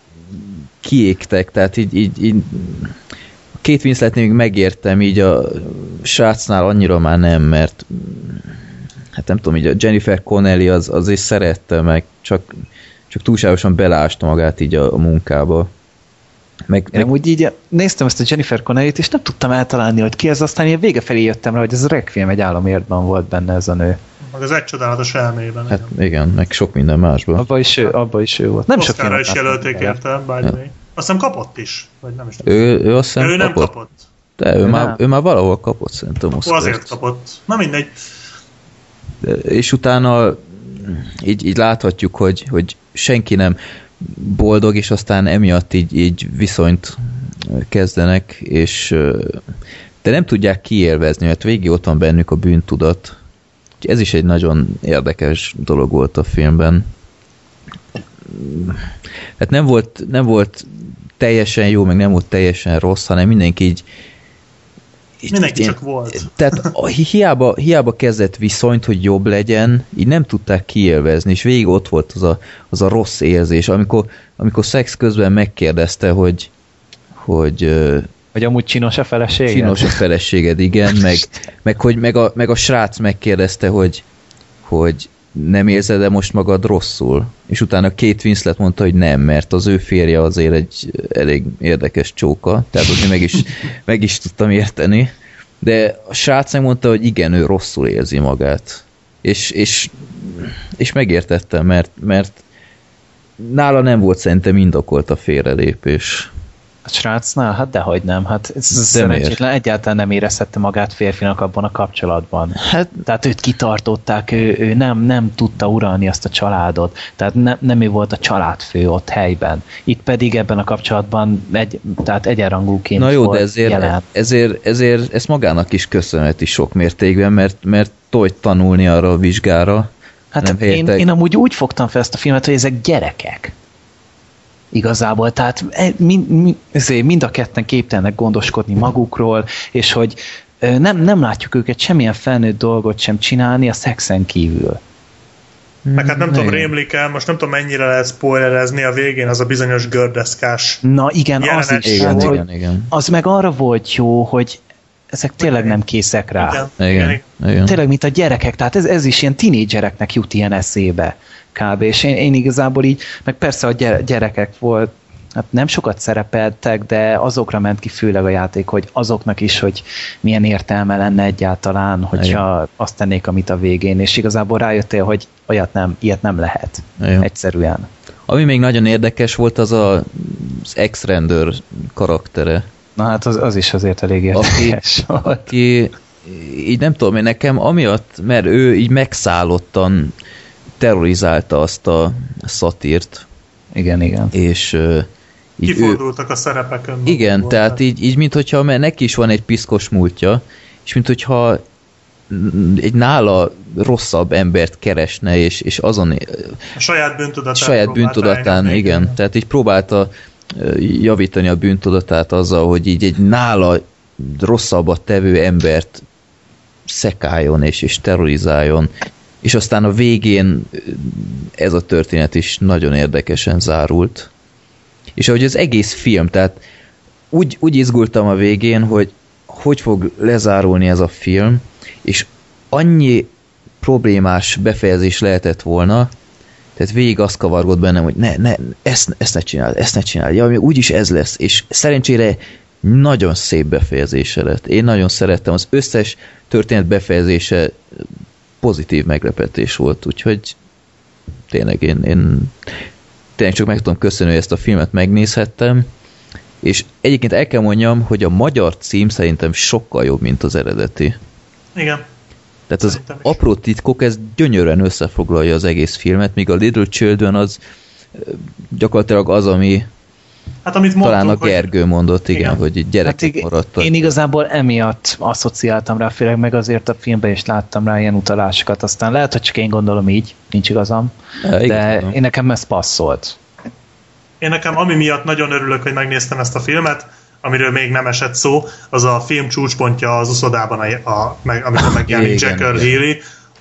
kiégtek, tehát így, így, így két Winslet még megértem, így a srácnál annyira már nem, mert hát nem tudom, így a Jennifer Connelly az, az is szerette, meg csak, csak túlságosan belásta magát így a, a munkába. Meg, Én meg... úgy így néztem ezt a Jennifer Connelly-t, és nem tudtam eltalálni, hogy ki ez, aztán ilyen vége felé jöttem rá, hogy ez a Requiem egy államértben volt benne ez a nő. Meg az egy csodálatos elmében. Hát igen. igen, meg sok minden másban. Abba is ő, abba is ő volt. Nem sok sok is jelölték érte, by the way. Azt hiszem kapott is, vagy nem is tudom. Ő, ő azt hiszem ő kapott. nem kapott. De ő, ő, már, ő már valahol kapott szerintem Oscar-t. Azért kapott. Na mindegy. De, és utána így, így láthatjuk, hogy, hogy senki nem boldog, és aztán emiatt így, így viszonyt kezdenek, és de nem tudják kiélvezni, mert végig ott van bennük a bűntudat, ez is egy nagyon érdekes dolog volt a filmben. Hát nem volt, nem volt teljesen jó, meg nem volt teljesen rossz, hanem mindenki így Mindenki én, csak volt. Tehát hiába, hiába kezdett viszonyt, hogy jobb legyen, így nem tudták kiélvezni, és végig ott volt az a, az a rossz érzés, amikor, amikor szex közben megkérdezte, hogy hogy hogy amúgy csinos a feleséged? Csinos a feleséged, igen, meg, meg, hogy, meg, a, meg a srác megkérdezte, hogy, hogy nem érzed-e most magad rosszul? És utána két Winslet mondta, hogy nem, mert az ő férje azért egy elég érdekes csóka, tehát ott meg is, meg is tudtam érteni. De a srác mondta, hogy igen, ő rosszul érzi magát. És, és, és megértettem, mert, mert nála nem volt szerintem indokolt a félrelépés. A srácnál? Hát dehogy nem. Hát ez De szerencsétlen miért? egyáltalán nem érezhette magát férfinak abban a kapcsolatban. Hát, Tehát őt kitartották, ő, ő nem, nem tudta uralni azt a családot. Tehát ne, nem ő volt a családfő ott helyben. Itt pedig ebben a kapcsolatban egy, tehát egyenrangúként Na jó, de ezért, jelen. ezért, ezért ezt magának is köszönheti sok mértékben, mert, mert tojt tanulni arra a vizsgára, Hát Nem én, én amúgy úgy fogtam fel ezt a filmet, hogy ezek gyerekek. Igazából, tehát e- mind, mind, ezért mind a ketten képtelenek gondoskodni magukról, és hogy ö, nem, nem látjuk őket semmilyen felnőtt dolgot sem csinálni a szexen kívül. Meg hát nem tudom, Igen. rémlik el, most nem tudom mennyire lehet spoilerezni, a végén az a bizonyos gördeszkás. Na igen, az is, Igen, hát, igen, hogy igen. az meg arra volt jó, hogy ezek tényleg nem készek rá. Igen. Igen, igen. Tényleg, mint a gyerekek, tehát ez, ez is ilyen tinédzsereknek jut ilyen eszébe kb. És én, én igazából így, meg persze a gyere- gyerekek volt, hát nem sokat szerepeltek, de azokra ment ki főleg a játék, hogy azoknak is, hogy milyen értelme lenne egyáltalán, hogyha azt tennék, amit a végén, és igazából rájöttél, hogy olyat nem, ilyet nem lehet. Igen. Egyszerűen. Ami még nagyon érdekes volt, az a, az ex-rendőr karaktere. Na hát az, az is azért elég érdekes volt. Aki így nem tudom, én nekem amiatt, mert ő így megszállottan terrorizálta azt a szatírt, Igen, igen. és ö, így ő, Kifordultak a szerepek igen, tehát így, így mint hogyha mert neki is van egy piszkos múltja, és mint hogyha egy nála rosszabb embert keresne, és, és azon A saját bűntudatán. saját bűntudatán, rájönni. igen. Tehát így próbálta javítani a bűntudatát azzal, hogy így egy nála rosszabbat tevő embert szekáljon és, és terrorizáljon. És aztán a végén ö, ez a történet is nagyon érdekesen zárult. És ahogy az egész film, tehát úgy, úgy izgultam a végén, hogy hogy fog lezárulni ez a film, és annyi problémás befejezés lehetett volna, tehát végig azt kavargott bennem, hogy ne, ne, ezt, ezt ne csináld, ezt ne csináld, ja, úgyis ez lesz, és szerencsére nagyon szép befejezése lett. Én nagyon szerettem, az összes történet befejezése pozitív meglepetés volt, úgyhogy tényleg én, én tényleg csak meg tudom köszönni, hogy ezt a filmet megnézhettem, és egyébként el kell mondjam, hogy a magyar cím szerintem sokkal jobb, mint az eredeti. Igen. Tehát az apró titkok, ez gyönyörűen összefoglalja az egész filmet, míg a Little Children az gyakorlatilag az, ami Hát amit mondtunk, talán a hogy- Gergő mondott, igen, Igen. hogy gyerekek Hát ig- maradtak. én igazából emiatt asszociáltam rá, főleg meg azért a filmben is láttam rá ilyen utalásokat, aztán lehet, hogy csak én gondolom így, nincs igazam, Ja, de igazán. én nekem ez passzolt. Én nekem ami miatt nagyon örülök, hogy megnéztem ezt a filmet, amiről még nem esett szó, az a film csúcspontja az uszodában, a, a, meg, amikor megjelenik Jack Earl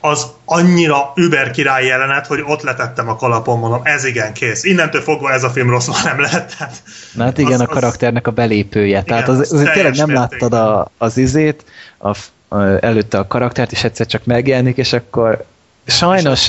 az annyira über király jelenet, hogy ott letettem a kalapon, mondom, ez igen, kész. Innentől fogva ez a film rossz már nem lehet. Tehát Na hát igen, Az- a az- karakternek a belépője. Tehát az az, azért tényleg nem láttad a, az izét, a, a, előtte a karaktert, és egyszer csak megjelenik, és akkor sajnos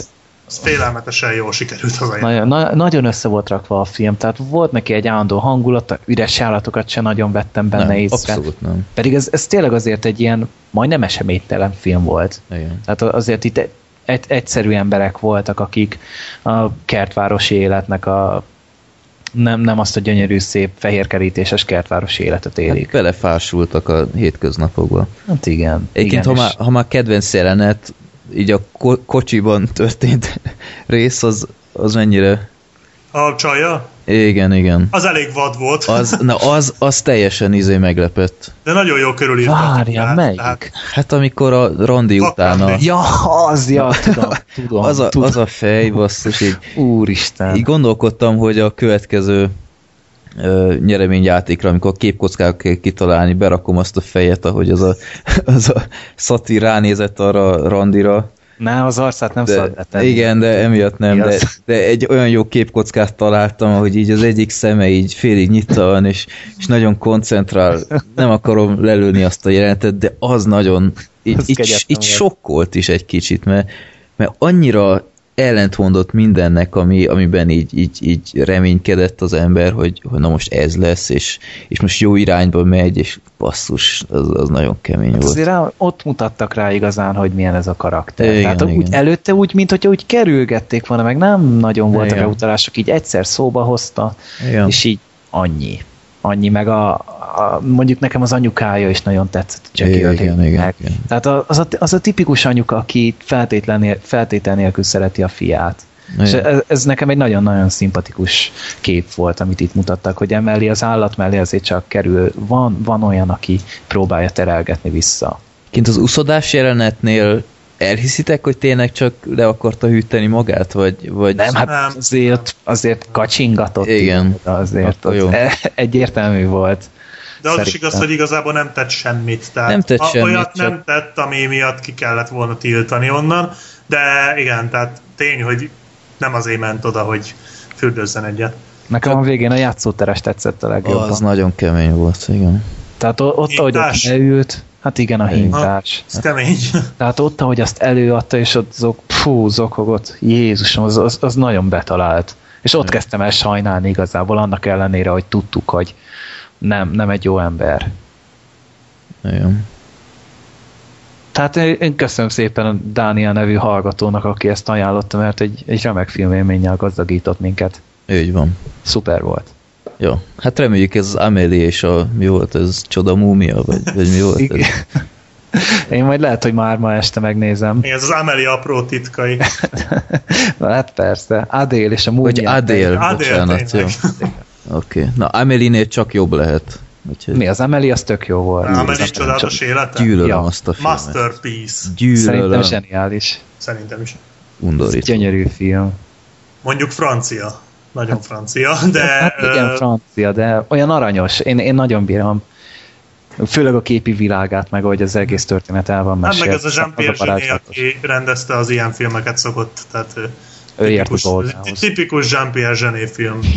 az félelmetesen jól sikerült az a jelenet. nagyon, na, nagyon össze volt rakva a film, tehát volt neki egy állandó hangulata, üres állatokat se nagyon vettem benne nem, észre. abszolút nem. Pedig ez, ez tényleg azért egy ilyen majdnem eseménytelen film volt. Igen. Tehát azért itt egy, egyszerű emberek voltak, akik a kertvárosi életnek a nem, nem azt a gyönyörű, szép, fehérkerítéses kertvárosi életet Hát élik. belefásultak a hétköznapokba. Hát igen. Egyébként, ha igen, már, ha már kedvenc jelenet, így a ko- kocsiban történt rész, az, az mennyire... A csaja? Igen, igen. Az elég vad volt, Az, na az, az teljesen izé meglepett. de nagyon jó körülírta. Várja, melyik? Hát amikor a randi utána... Ja, az, ja, tudom, tudom. Az a, tudom. az a fej, basszus, így, Úristen. így gondolkodtam, hogy a következő ö, nyereményjátékra, amikor képkockákat kell kitalálni, berakom azt a fejet, ahogy az a, az a szati ránézett arra randira. Nem, az arcát nem szabad igen, de emiatt nem, de, de egy olyan jó képkockát találtam, hogy így az egyik szeme így félig nyitva van, és, és nagyon koncentrál. Nem akarom lelőni azt a jelenetet, de az nagyon, így, így, így volt. sokkolt is egy kicsit, mert, mert annyira ellentmondott mindennek, ami, amiben így, így, így reménykedett az ember, hogy, hogy na most ez lesz, és, és most jó irányba megy, és basszus, az, az nagyon kemény Hát volt. azért rá, ott mutattak rá igazán, hogy milyen ez a karakter. Igen, Tehát úgy igen. előtte úgy, mint hogyha úgy kerülgették volna, meg nem nagyon voltak Igen. utalások, így egyszer szóba hozta, Igen. és így annyi. Annyi, meg a, a, mondjuk nekem az anyukája is nagyon tetszett. Jackie Igen, igen, igen, igen. Tehát az a, az a tipikus anyuka, aki feltétlen, feltétel nélkül szereti a fiát. És ez, ez nekem egy nagyon-nagyon szimpatikus kép volt, amit itt mutattak, hogy emellé az állat mellé azért csak kerül, van, van olyan, aki próbálja terelgetni vissza. Kint az uszodás jelenetnél elhiszitek, hogy tényleg csak le akarta hűteni magát, vagy... vagy... Nem, hát Nem. azért, azért kacsingatott. Igen. Azért Akkor az jó. e- egyértelmű volt. De az is igaz, hogy igazából nem tett semmit. Tehát Nem tett a- semmit, Olyat csak- nem tett, ami miatt ki kellett volna tiltani onnan, de igen, tehát tény, hogy nem azért ment oda, hogy fürdőzzen egyet. Nekem a végén a játszóteres tetszett a legjobban. Az nagyon kemény volt, igen. Tehát ott, ahogy ott Hintás? leült, hát igen, a hintás. Ez kemény. Tehát ott, ahogy azt előadta, és ott zok, fú, zokogott, Jézusom, az, az, az nagyon betalált. És ott kezdtem el sajnálni igazából, annak ellenére, hogy tudtuk, hogy nem, nem egy jó ember. igen. Tehát én én köszönöm szépen a Dániel nevű hallgatónak, aki ezt ajánlotta, mert egy, egy remek filmélménnyel gazdagított minket. Úgy van. Szuper volt. Jó. Hát reméljük ez az Amelie és a, mi volt ez, csoda múmia, vagy, vagy mi volt Igen. ez? Én majd lehet, hogy már ma este megnézem. Igen, ez az Amelie apró titkai. Hát persze. Adél és a Vagy múmiák. Adél, Adél, bocsánat, jó. Oké. Okay. Na, Amelie-nél csak jobb lehet. Úgyhogy Mi az Emeli, az tök jó volt. Amelie Az csodálatos élete? gyűlölöm Ja. azt a filmet. Masterpiece. Szerintem Gyűlölöm. zseniális. Szerintem is. Undorító. Gyönyörű film. Mondjuk francia. Nagyon francia, de... Hát igen, ö, francia, de olyan aranyos. Én, én nagyon bírom. Főleg a képi világát, meg ahogy az egész történet el van Hát mesélt. meg ez a Jean-Pierre Az a Genet, aki rendezte az ilyen filmeket szokott, tehát Ő tipikus, tipikus Jean-Pierre Genet film.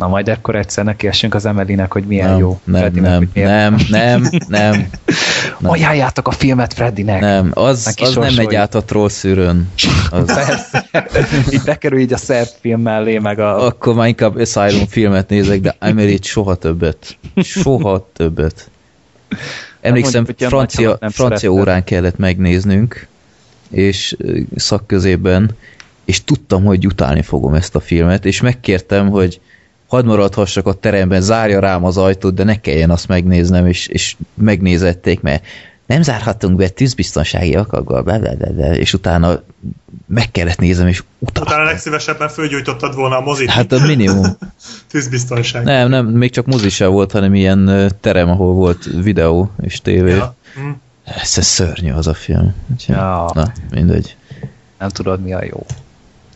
Na majd akkor egyszer nekiessünk az Emelinek, hogy milyen Nem, jó. nem, Freddynek, nem, miért- nem, nem, nem, nem. Ajánljátok a filmet Freddynek. nem, az, Neki az nem megy át a troll szűrőn. Az, Persze. így bekerül így a szert film mellé, meg a... akkor már inkább Asylum filmet nézek, de Amelie-t soha többet. Soha többet. Emlékszem, mondjuk, francia, francia órán kellett megnéznünk, és szakközében, és tudtam, hogy utálni fogom ezt a filmet, és megkértem, hogy hadd maradhassak a teremben, zárja rám az ajtót, de ne kelljen azt megnéznem, és, és megnézették, mert nem zárhatunk be tűzbiztonsági okokból, bla, bla, bla, bla, és utána meg kellett nézem, és Utána utáltam. legszívesebben fölgyújtottad volna a mozit. Hát a minimum. Tűzbiztonság. Nem, nem, még csak mozi sem volt, hanem ilyen terem, ahol volt videó és tévé. Ja. Ez, ez szörnyű az a film. Úgyhogy, Ja. Na, mindegy. Nem tudod, mi a jó.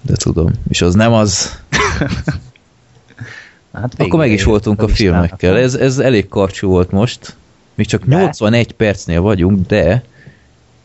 De tudom. És az nem az. Hát Akkor meg is voltunk a filmekkel. Ez, ez elég karcsú volt most. Még csak De. 81 percnél vagyunk, de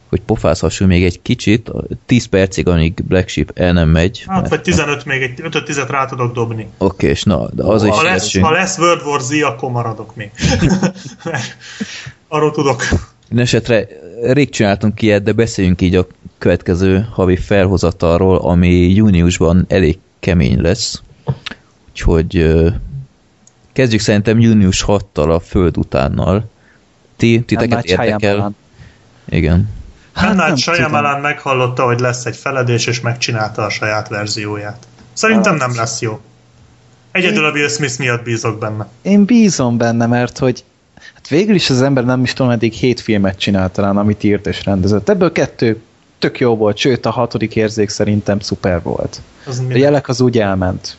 hogy pofázhassunk még egy kicsit, 10 percig, amíg Black Sheep el nem megy. Hát, mert- vagy 15 még, egy 5-10-et rá tudok dobni. Oké, és na, de az is Ha lesz, lessünk. ha lesz World War Z, akkor maradok még. Arról tudok. Mindenesetre rég csináltunk ilyet, de beszéljünk így a következő havi felhozatalról, ami júniusban elég kemény lesz. Úgyhogy kezdjük szerintem június 6-tal a Föld utánnal. Ti, titeket érdekel? Igen. Hát Hát nem Shyamalan meghallotta, hogy lesz egy feledés, és megcsinálta a saját verzióját. Szerintem nem lesz jó. Egyedül a Will Smith miatt bízok benne. Én bízom benne, mert hogy hát végül is az ember nem is tudom, eddig hét filmet csinált talán, amit írt és rendezett. Ebből kettő tök jó volt, sőt a hatodik érzék szerintem szuper volt. Az A jelek az úgy elment.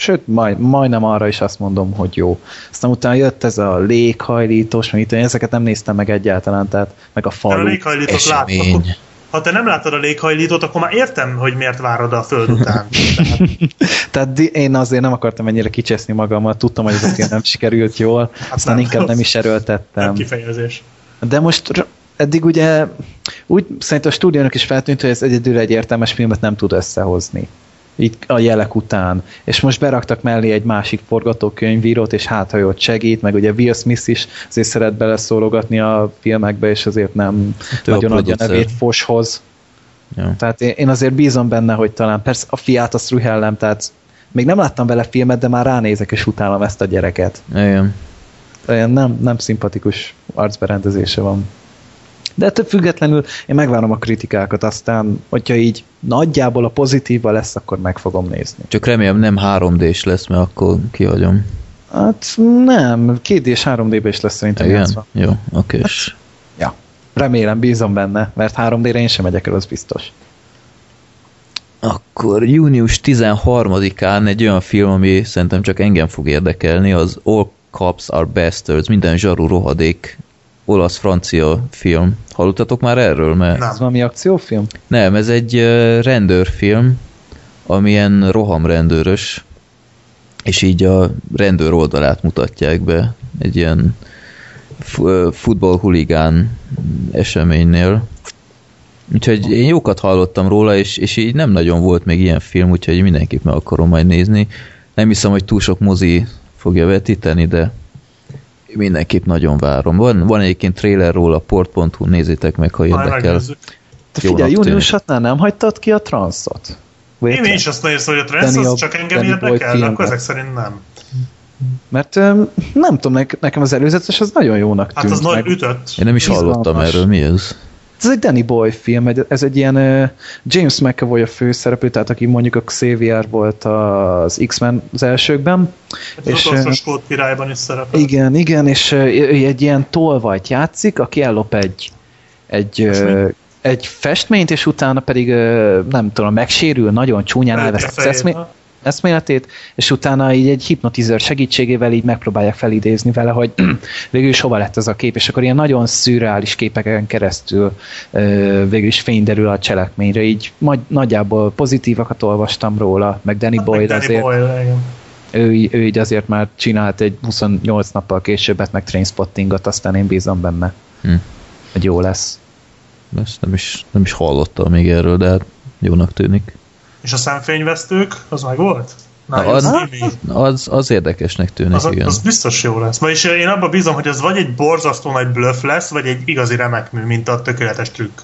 Sőt, majd, majdnem arra is azt mondom, hogy jó. Aztán utána jött ez a léghajlítós, meg itt, én ezeket nem néztem meg egyáltalán, tehát meg a a falu. léghajlítót látod. Esemény. Akkor, ha te nem látod a léghajlítót, akkor már értem, hogy miért várod a föld után. Tehát, Tehát én azért nem akartam ennyire kicseszni magammal, tudtam, hogy ez a nem sikerült jól, aztán nem. inkább nem is nem erőltettem. kifejezés. De most eddig ugye úgy szerintem a stúdiónak is feltűnt, hogy ez egyedül egy értelmes filmet nem tud összehozni. Így a jelek után. És most beraktak mellé egy másik forgatókönyvírót, és hát, ha ott segít, meg ugye Will Smith is azért szeret beleszólogatni a filmekbe, és azért nem ő a nagyon adja nevét foshoz. Ja. Tehát én, én azért bízom benne, hogy talán persze a fiát azt rühellem, tehát még nem láttam vele filmet, de már ránézek és utálom ezt a gyereket. Igen. Olyan nem, nem szimpatikus arcberendezése van. De ettől függetlenül én megvárom a kritikákat, aztán, hogyha így nagyjából a pozitívval lesz, akkor meg fogom nézni. Csak remélem nem 3D-s lesz, mert akkor kihagyom. Hát nem, 2D és 3D-be is lesz szerintem Igen? játszva. Jó, oké. és Ja. Remélem, bízom benne, mert 3D-re én sem megyek el, az biztos. Akkor június 13-án egy olyan film, ami szerintem csak engem fog érdekelni, az All Cops Are Bastards, minden zsaru rohadék olasz-francia film, Hallottatok már erről? Mert Nem. Ez valami akciófilm? Nem, ez egy rendőrfilm, amilyen rohamrendőrös, és így a rendőr oldalát mutatják be egy ilyen futballhuligán eseménynél. Úgyhogy én jókat hallottam róla, és, és így nem nagyon volt még ilyen film, úgyhogy mindenképp meg akarom majd nézni. Nem hiszem, hogy túl sok mozi fogja vetíteni, de mindenképp nagyon várom. Van, van egyébként trailer róla, port.hu, nézzétek meg, ha érdekel. Te figyelj, júniusatnál nem hagytad ki a transzot? Vagy Én is azt nézem, hogy a Danny az csak engem érdekel, akkor ezek szerint nem. Mert nem tudom, nek- nekem az előzetes az nagyon jónak Hát tűnt. az nagy ütött. Én nem is hallottam erről, mi ez? Ez egy Danny Boy film, ez egy ilyen uh, James McAvoy a főszereplő, tehát aki mondjuk a Xavier volt az X-Men az elsőkben. Az és, utolsó ö, skót királyban is szerepel. Igen, igen, és ő egy ilyen tolvajt játszik, aki ellop egy, egy, Festményt? egy festményt, és utána pedig nem tudom, megsérül, nagyon csúnyán Elüti a elvesz eszméletét, és utána így egy hipnotizőr segítségével így megpróbálják felidézni vele, hogy végül is hova lett ez a kép, és akkor ilyen nagyon szürreális képeken keresztül végül is fény derül a cselekményre, így magy- nagyjából pozitívakat olvastam róla, meg Danny Hát meg Boyle Danny azért, Boyle, igen. ő, ő így azért már csinált egy 28 nappal későbbet, meg Trainspottingot, aztán én bízom benne, Hm. hogy jó lesz. Ezt nem is, nem is hallottam még erről, de hát jónak tűnik. És a szemfényvesztők, az meg volt? Na, Na, az, az- Az, az érdekesnek tűnik, az, igen. az biztos jó lesz. Vagyis én abban bízom, hogy ez vagy egy borzasztó nagy bluff lesz, vagy egy igazi remek mű, mint a tökéletes trükk.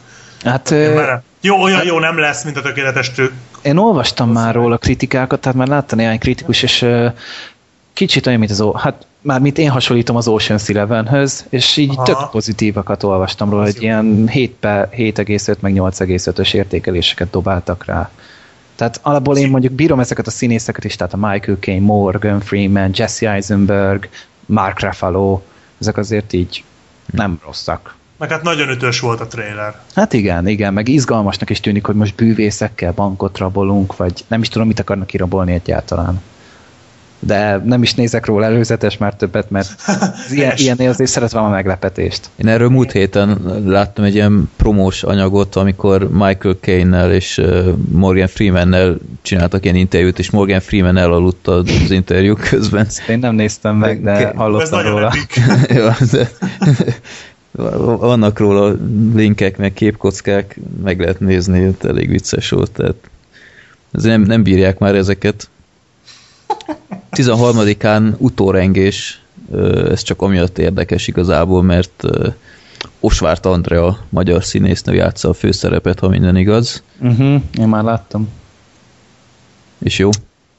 Hát ö, merem. Jó, olyan jó nem lesz, mint a tökéletes trükk. Én olvastam már róla kritikákat, tehát már láttam néhány kritikus, és ö, kicsit olyan, mint az, O- hát már mint én hasonlítom az Ocean's Elevenhöz, és így Aha. tök pozitívakat olvastam róla, Az hogy jó. ilyen 7 per 7,5 meg 8,5-ös értékeléseket dobáltak rá. Tehát alapból én mondjuk bírom ezeket a színészeket is, tehát a Michael Caine, Morgan Freeman, Jesse Eisenberg, Mark Ruffalo, ezek azért így nem rosszak. Meg hát nagyon ütős volt a trailer. Hát igen, igen, meg izgalmasnak is tűnik, hogy most bűvészekkel bankot rabolunk, vagy nem is tudom, mit akarnak kirabolni egyáltalán. De nem is nézek róla előzetes már többet, mert ilyen, ilyennél azért szeretem a meglepetést. Én erről múlt héten láttam egy ilyen promós anyagot, amikor Michael Caine-nel és Morgan Freeman-nel csináltak ilyen interjút, és Morgan Freeman elaludt az interjú közben. Én nem néztem meg, de Ez hallottam róla. ja, de vannak róla linkek, meg képkockák, meg lehet nézni, elég vicces volt, tehát nem, nem bírják már ezeket. 13-án utórengés, ez csak amiatt érdekes igazából, mert Osvárt Andrea, magyar színésznő játsza a főszerepet, ha minden igaz, Uh-huh, én már láttam. és jó.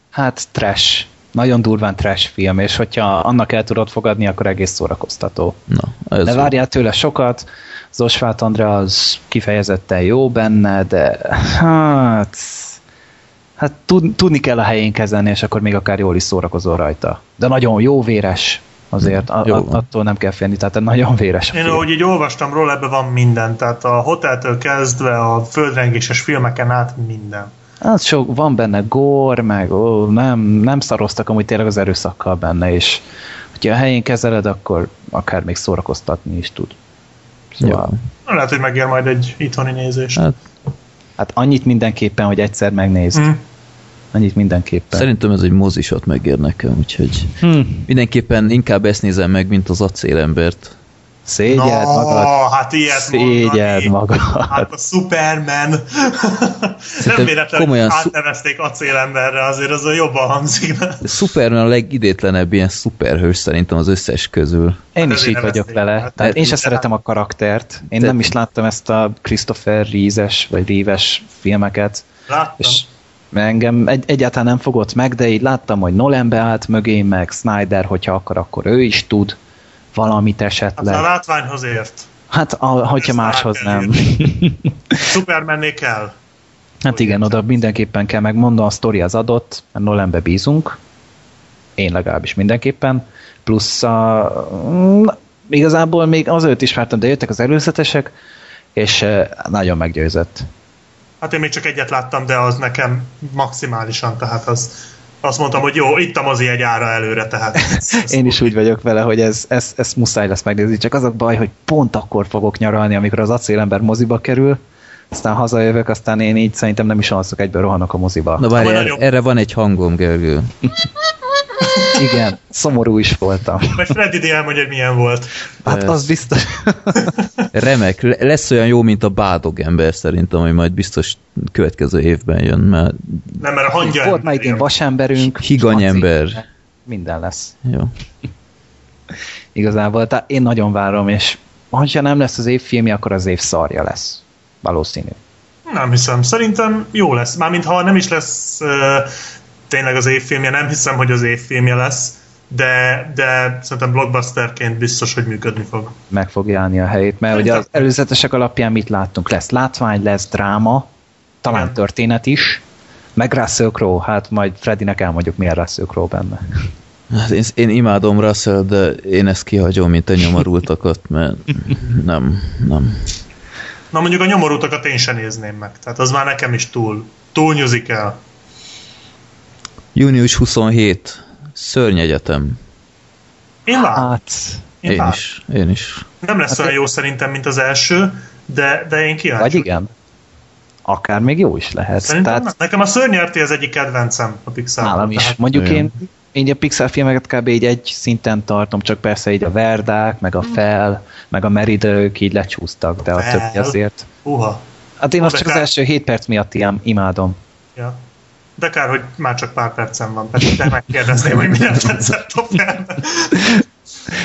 Hát trash. Nagyon durván trash film, és hogyha annak el tudod fogadni, akkor egész szórakoztató. Na, ez De várjál tőle sokat, az Osváth Andrea az kifejezetten jó benne, de hát, hát tud, tudni kell a helyén kezelni, és akkor még akár jól is szórakozol rajta. De nagyon jó véres azért, a, Jó a, attól nem kell félni, tehát nagyon véres Én ahogy így olvastam róla, ebben van minden. Tehát a hoteltől kezdve a földrengéses filmeken át minden. Hát sok, van benne gór, meg ó, nem, nem szaroztak amúgy tényleg az erőszakkal benne, és hogyha a helyén kezeled, akkor akár még szórakoztatni is tud. Szóval, Jó. Lehet, hogy megér majd egy itthoni nézés. Hát, hát annyit mindenképpen, hogy egyszer megnézd. Hm. Annyit mindenképpen. szerintem ez egy mozisat megér nekem, úgyhogy Hm. mindenképpen inkább ezt nézem meg, mint az acélembert. Szégyeld no, magad. hát ilyet Szégyeld mondani. magad. Hát a Superman. Nem véletlenül komolyan átnevezték acélemberre, azért az jobban hangzik. Superman a legidétlenebb ilyen szuperhős szerintem az összes közül. Én Hát is így vagyok vele. Hát Tehát én sem szeretem a karaktert. Én nem is láttam ezt a Christopher Reeves-es vagy Reeves filmeket. Láttam. És engem egy, egyáltalán nem fogott meg, de így láttam, hogy Nolan beállt mögé, meg Snyder, hogyha akar, akkor ő is tud valamit Hát esetleg. a látványhoz ért. Hát, a, hogyha máshoz nem. Supermanné kell. Hát igen, oda mindenképpen kell megmondom, a sztori az adott, mert Nolanbe bízunk, én legalábbis mindenképpen, plusz a, igazából még azelőtt is vártam, de jöttek az előzetesek, és eh, nagyon meggyőzött. Hát én még csak egyet láttam, de az nekem maximálisan, tehát az azt mondtam, hogy jó, itt a mozi egy ára előre, tehát. Én is úgy vagyok vele, hogy ez, ez, ez muszáj lesz megnézni, csak az a baj, hogy pont akkor fogok nyaralni, amikor az acélember moziba kerül, aztán hazajövök, aztán én így szerintem nem is alszok, egyből rohanok a moziba. Na várj, erre, erre van egy hangom, Gergő. Igen, szomorú is voltam. Majd Freddy D. elmondja, hogy milyen volt. Hát Ez- az biztos. Remek, Le- lesz olyan jó, mint a bádog ember szerintem, ami majd biztos következő évben jön, mert Nem, mert a hangja... Volt majd én vasemberünk. Higany ember. Minden lesz. jó. Igazából, tehát én nagyon várom, és ha nem lesz az év filmje, akkor az év szarja lesz. Valószínű. Nem hiszem. Szerintem jó lesz. Mármint ha nem is lesz uh, tényleg az évfilmje, nem hiszem, hogy az évfilmje lesz, de, de szerintem blockbusterként biztos, hogy működni fog. Meg fogja állni a helyét, mert ugye az előzetesek alapján mit láttunk? Lesz látvány, lesz dráma, talán Igen. történet is, meg Russell Crowe, hát majd Freddynek elmondjuk, milyen Russell Crowe benne. Hát én, én imádom Russell, de én ezt kihagyom, mint a nyomorultakat, mert nem, nem. Na mondjuk a nyomorútakat én sem nézném meg. Tehát az már nekem is túl, túl musical. Június 27. Szörnyegyetem. Én várom. Hát, Én, Én is, én is. Nem lesz Hát olyan én- jó szerintem, mint az első, de, de én kíváncsi. vagy igen. Akár még jó is lehet. Szerintem Tehát nem. Nekem a szörnyerti az egyik kedvencem a Pixar. nálam is. Mondjuk Igen. én, én a Pixar filmeket kb. így egy szinten tartom, csak persze így a Verdák, meg a Fel, meg a Meridők így lecsúsztak, de a Fel. többi azért. Uha. Hát én azt csak az első 7 perc miatt ilyen imádom. Ja. De kár, hogy már csak pár percem van, pedig te megkérdezném, hogy mi nem tetszett a filmben.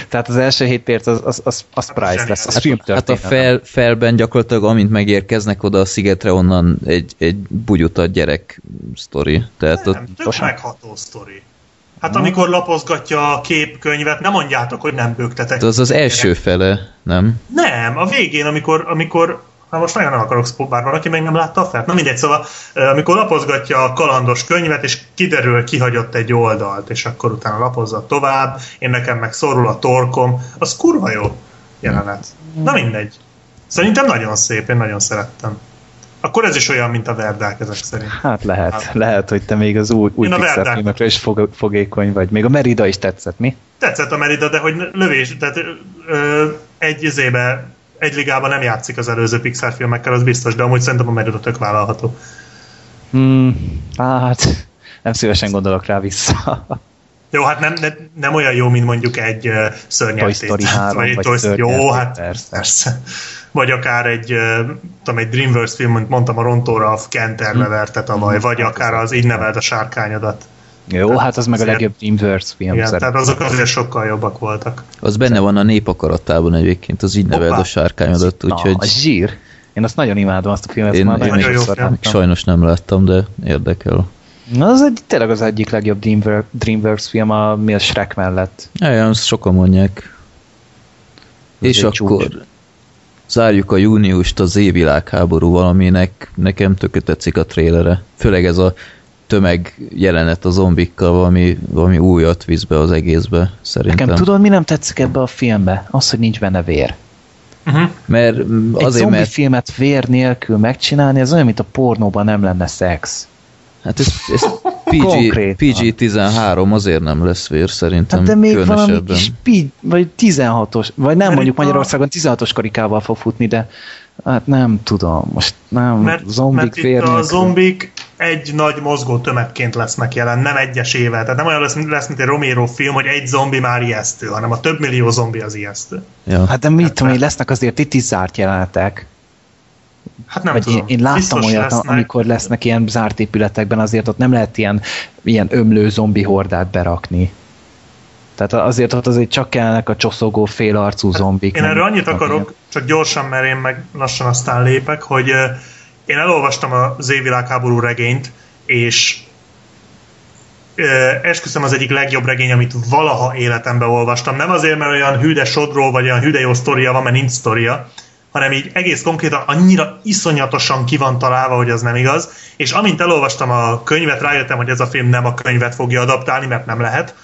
Tehát az első 7 perc az, az, az, az price lesz, az Hát a filmtörténet. fel, felben gyakorlatilag, amint megérkeznek oda a szigetre, onnan egy, egy bugyutat gyerek sztori. Tehát ott, Nem, tök Pontosan. megható sztori. Hát amikor lapozgatja a képkönyvet, nem mondjátok, hogy nem bőgtetek. az az első fele, nem? Nem, a végén, amikor, amikor Na most nagyon nem akarok szpó, bár valaki még nem látta a felt. Na mindegy, szóval amikor lapozgatja a kalandos könyvet, és kiderül, kihagyott egy oldalt, és akkor utána lapozza tovább, én nekem meg szorul a torkom, az kurva jó jelenet. Na mindegy. Szerintem nagyon szép, én nagyon szerettem. Akkor ez is olyan, mint a verdák ezek szerint. Hát lehet, Hát. lehet, hogy te még az új, új filmekre is fog, fogékony vagy. Még a Merida is tetszett, mi? Tetszett a Merida, de hogy lövés, tehát ö, egy izébe, egy ligában nem játszik az előző Pixar filmekkel, az biztos, de amúgy szerintem a Merida tök vállalható. Hmm, hát nem szívesen gondolok rá vissza. Jó, hát nem, nem, nem olyan jó, mint mondjuk egy uh, szörnyetét. Toy Story 3, vagy vagy Toy. Jó, hát persze. persze. Vagy akár egy, uh, tudom, egy Dreamworks film, mint mondtam, a Rontóra a Kenterbe verte tavaly, vagy akár az Így nevelt a sárkányodat. Jó, hát az meg a legjobb Dreamworks film Igen, tehát azok azért sokkal jobbak voltak. Az benne van a nép akaratában egyébként, az így neveld Hoppá. a sárkányodat, úgyhogy a zsír. Én azt nagyon imádom, azt a filmet, én, már én nagyon Nagyon jó film. sajnos nem láttam, de érdekel. Na, az egy, tényleg az egyik legjobb Dreamworks, Dreamworks film, a, mi a Shrek mellett. Ja, azt sokan mondják. Ez És akkor csúcs. zárjuk a júniust az évvilágháború valaminek. Nekem tökre tetszik a trélere. Főleg ez a tömeg jelenet a zombikkal, valami, valami újat visz be az egészbe, szerintem. Nekem tudod, mi nem tetszik ebbe a filmbe? Az, hogy nincs benne vér. Uh-huh. Mert mm, Egy azért, zombi mert filmet vér nélkül megcsinálni, ez olyan, mint a pornóban nem lenne szex. hát ez, ez PG, Konkrétan. PG-13 azért nem lesz vér szerintem Hát de még valami kis pi, vagy 16-os, vagy nem Mert mondjuk Magyarországon 16-os karikával fog futni, de hát nem tudom, most nem, Mert, zombik mert vér itt a nélkül. zombik egy nagy mozgó tömegként lesznek jelen, nem egyesével. Tehát nem olyan lesz, lesz, mint egy Romero film, hogy egy zombi már ijesztő, hanem a több millió zombi az ijesztő. Ja. Hát de mit tudom én, lesznek azért itt is zárt jelenetek. Hát nem Vagy tudom. én, én láttam Biztos olyat, lesznek. amikor lesznek ilyen zárt épületekben, azért ott nem lehet ilyen, ilyen ömlő zombi hordát berakni. Tehát azért ott azért csak kellnek a csoszogó félarcú zombik. Én erről annyit akarok, csak gyorsan, mert én meg lassan aztán lépek, hogy én elolvastam az évvilágháború regényt, és esküszöm az egyik legjobb regény, amit valaha életemben olvastam. Nem azért, mert olyan hűde sodról, vagy olyan hűde jó sztoria van, mert nincs sztoria, hanem így egész konkrétan annyira iszonyatosan ki van találva, hogy az nem igaz. És amint elolvastam a könyvet, rájöttem, hogy ez a film nem a könyvet fogja adaptálni, mert nem lehet.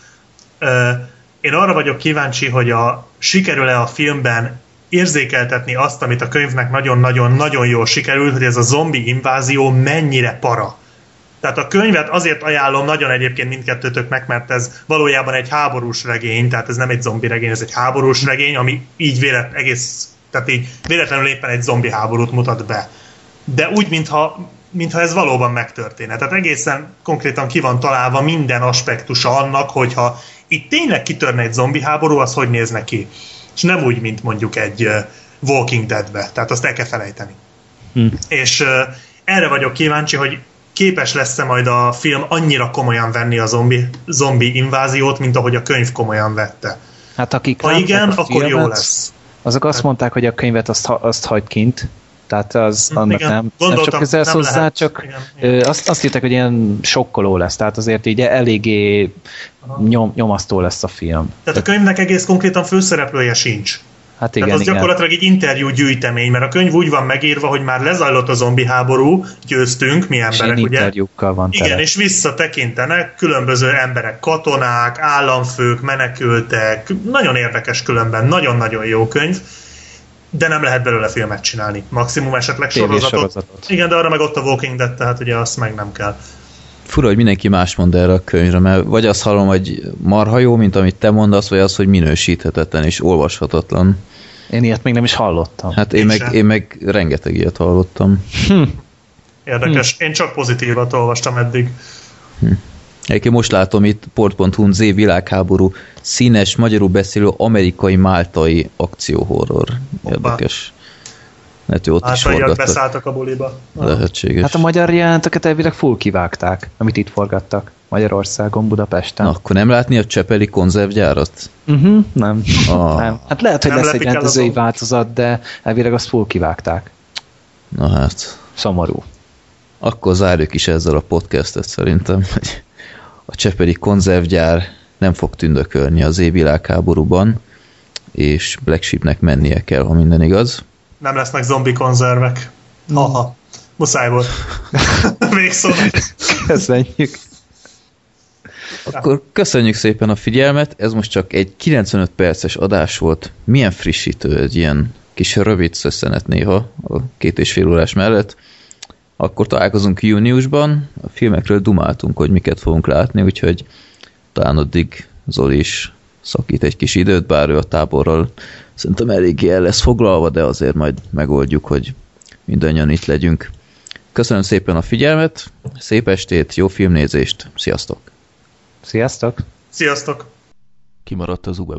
Én arra vagyok kíváncsi, hogy a, sikerül-e a filmben érzékeltetni azt, amit a könyvnek nagyon-nagyon-nagyon jól sikerült, hogy ez a zombi invázió mennyire para. Tehát a könyvet azért ajánlom nagyon egyébként mindkettőtöknek, mert ez valójában egy háborús regény, tehát ez nem egy zombi regény, ez egy háborús regény, ami így vélet, egész, tehát így véletlenül éppen egy zombi háborút mutat be. De úgy, mintha, mintha ez valóban megtörténne. Tehát egészen konkrétan ki van találva minden aspektusa annak, hogyha itt tényleg kitörne egy zombi háború, az hogy néz neki. És nem úgy, mint mondjuk egy Walking Dead-be. Tehát azt el kell felejteni. Hm. És erre vagyok kíváncsi, hogy képes lesz-e majd a film annyira komolyan venni a zombi, zombi inváziót, mint ahogy a könyv komolyan vette. Hát akik ha igen, akkor filmet, jó lesz. Azok azt hát- mondták, hogy a könyvet azt, azt hagyd kint, tehát az hm, annak igen, nem, nem csak közelsz hozzá, lehet. csak igen, igen. Azt, azt írták, hogy ilyen sokkoló lesz, tehát azért így eléggé nyom, nyomasztó lesz a film. Tehát a könyvnek egész konkrétan főszereplője sincs. Hát igen, Tehát az igen. gyakorlatilag egy interjú gyűjtemény, mert a könyv úgy van megírva, hogy már lezajlott a zombi háború, győztünk, mi emberek, és ugye? interjúkkal van Igen, tele. és visszatekintenek különböző emberek, katonák, államfők, menekültek, nagyon érdekes különben, nagyon-nagyon jó könyv, de nem lehet belőle filmet csinálni. Maximum esetleg sorozatot. sorozatot. Igen, de arra meg ott a Walking Dead, tehát ugye azt meg nem kell. Fura, hogy mindenki más mond erre a könyvre, mert vagy azt hallom, hogy marha jó, mint amit te mondasz, vagy az, hogy minősíthetetlen és olvashatatlan. Én ilyet még nem is hallottam. Hát én, én meg, én meg rengeteg ilyet hallottam. Hm. Érdekes. Hm. Én csak pozitívat olvastam eddig. Hm. Egyébként most látom itt port.hu Z világháború színes, magyarul beszélő amerikai máltai akcióhorror. Érdekes. Lehet, hogy ott hát, is forgattak. beszálltak a buliba. Lehetséges. Hát a magyar jelenteket elvileg full kivágták, amit itt forgattak. Magyarországon, Budapesten. Na, akkor nem látni a Csepeli konzervgyárat? Uh-huh, nem. Ah. nem. Hát lehet, hogy nem lesz egy rendezői változat, de elvileg azt full kivágták. Na hát. Szomorú. Akkor zárjuk is ezzel a podcastet szerintem, hogy a Csepeli konzervgyár nem fog tündökölni az évvilágháborúban, és Black Sheepnek mennie kell, ha minden igaz nem lesznek zombi konzervek. Haha. Muszáj volt. Végszó. Köszönjük. Akkor köszönjük szépen a figyelmet, ez most csak egy 95 perces adás volt. Milyen frissítő egy ilyen kis rövid szösszenet néha a két és fél órás mellett. Akkor találkozunk júniusban, a filmekről dumáltunk, hogy miket fogunk látni, úgyhogy talán addig Zoli is szakít egy kis időt, bár ő a táborral szerintem eléggé el lesz foglalva, de azért majd megoldjuk, hogy mindannyian itt legyünk. Köszönöm szépen a figyelmet, szép estét, jó filmnézést, sziasztok! Sziasztok! Sziasztok! Kimaradt az ube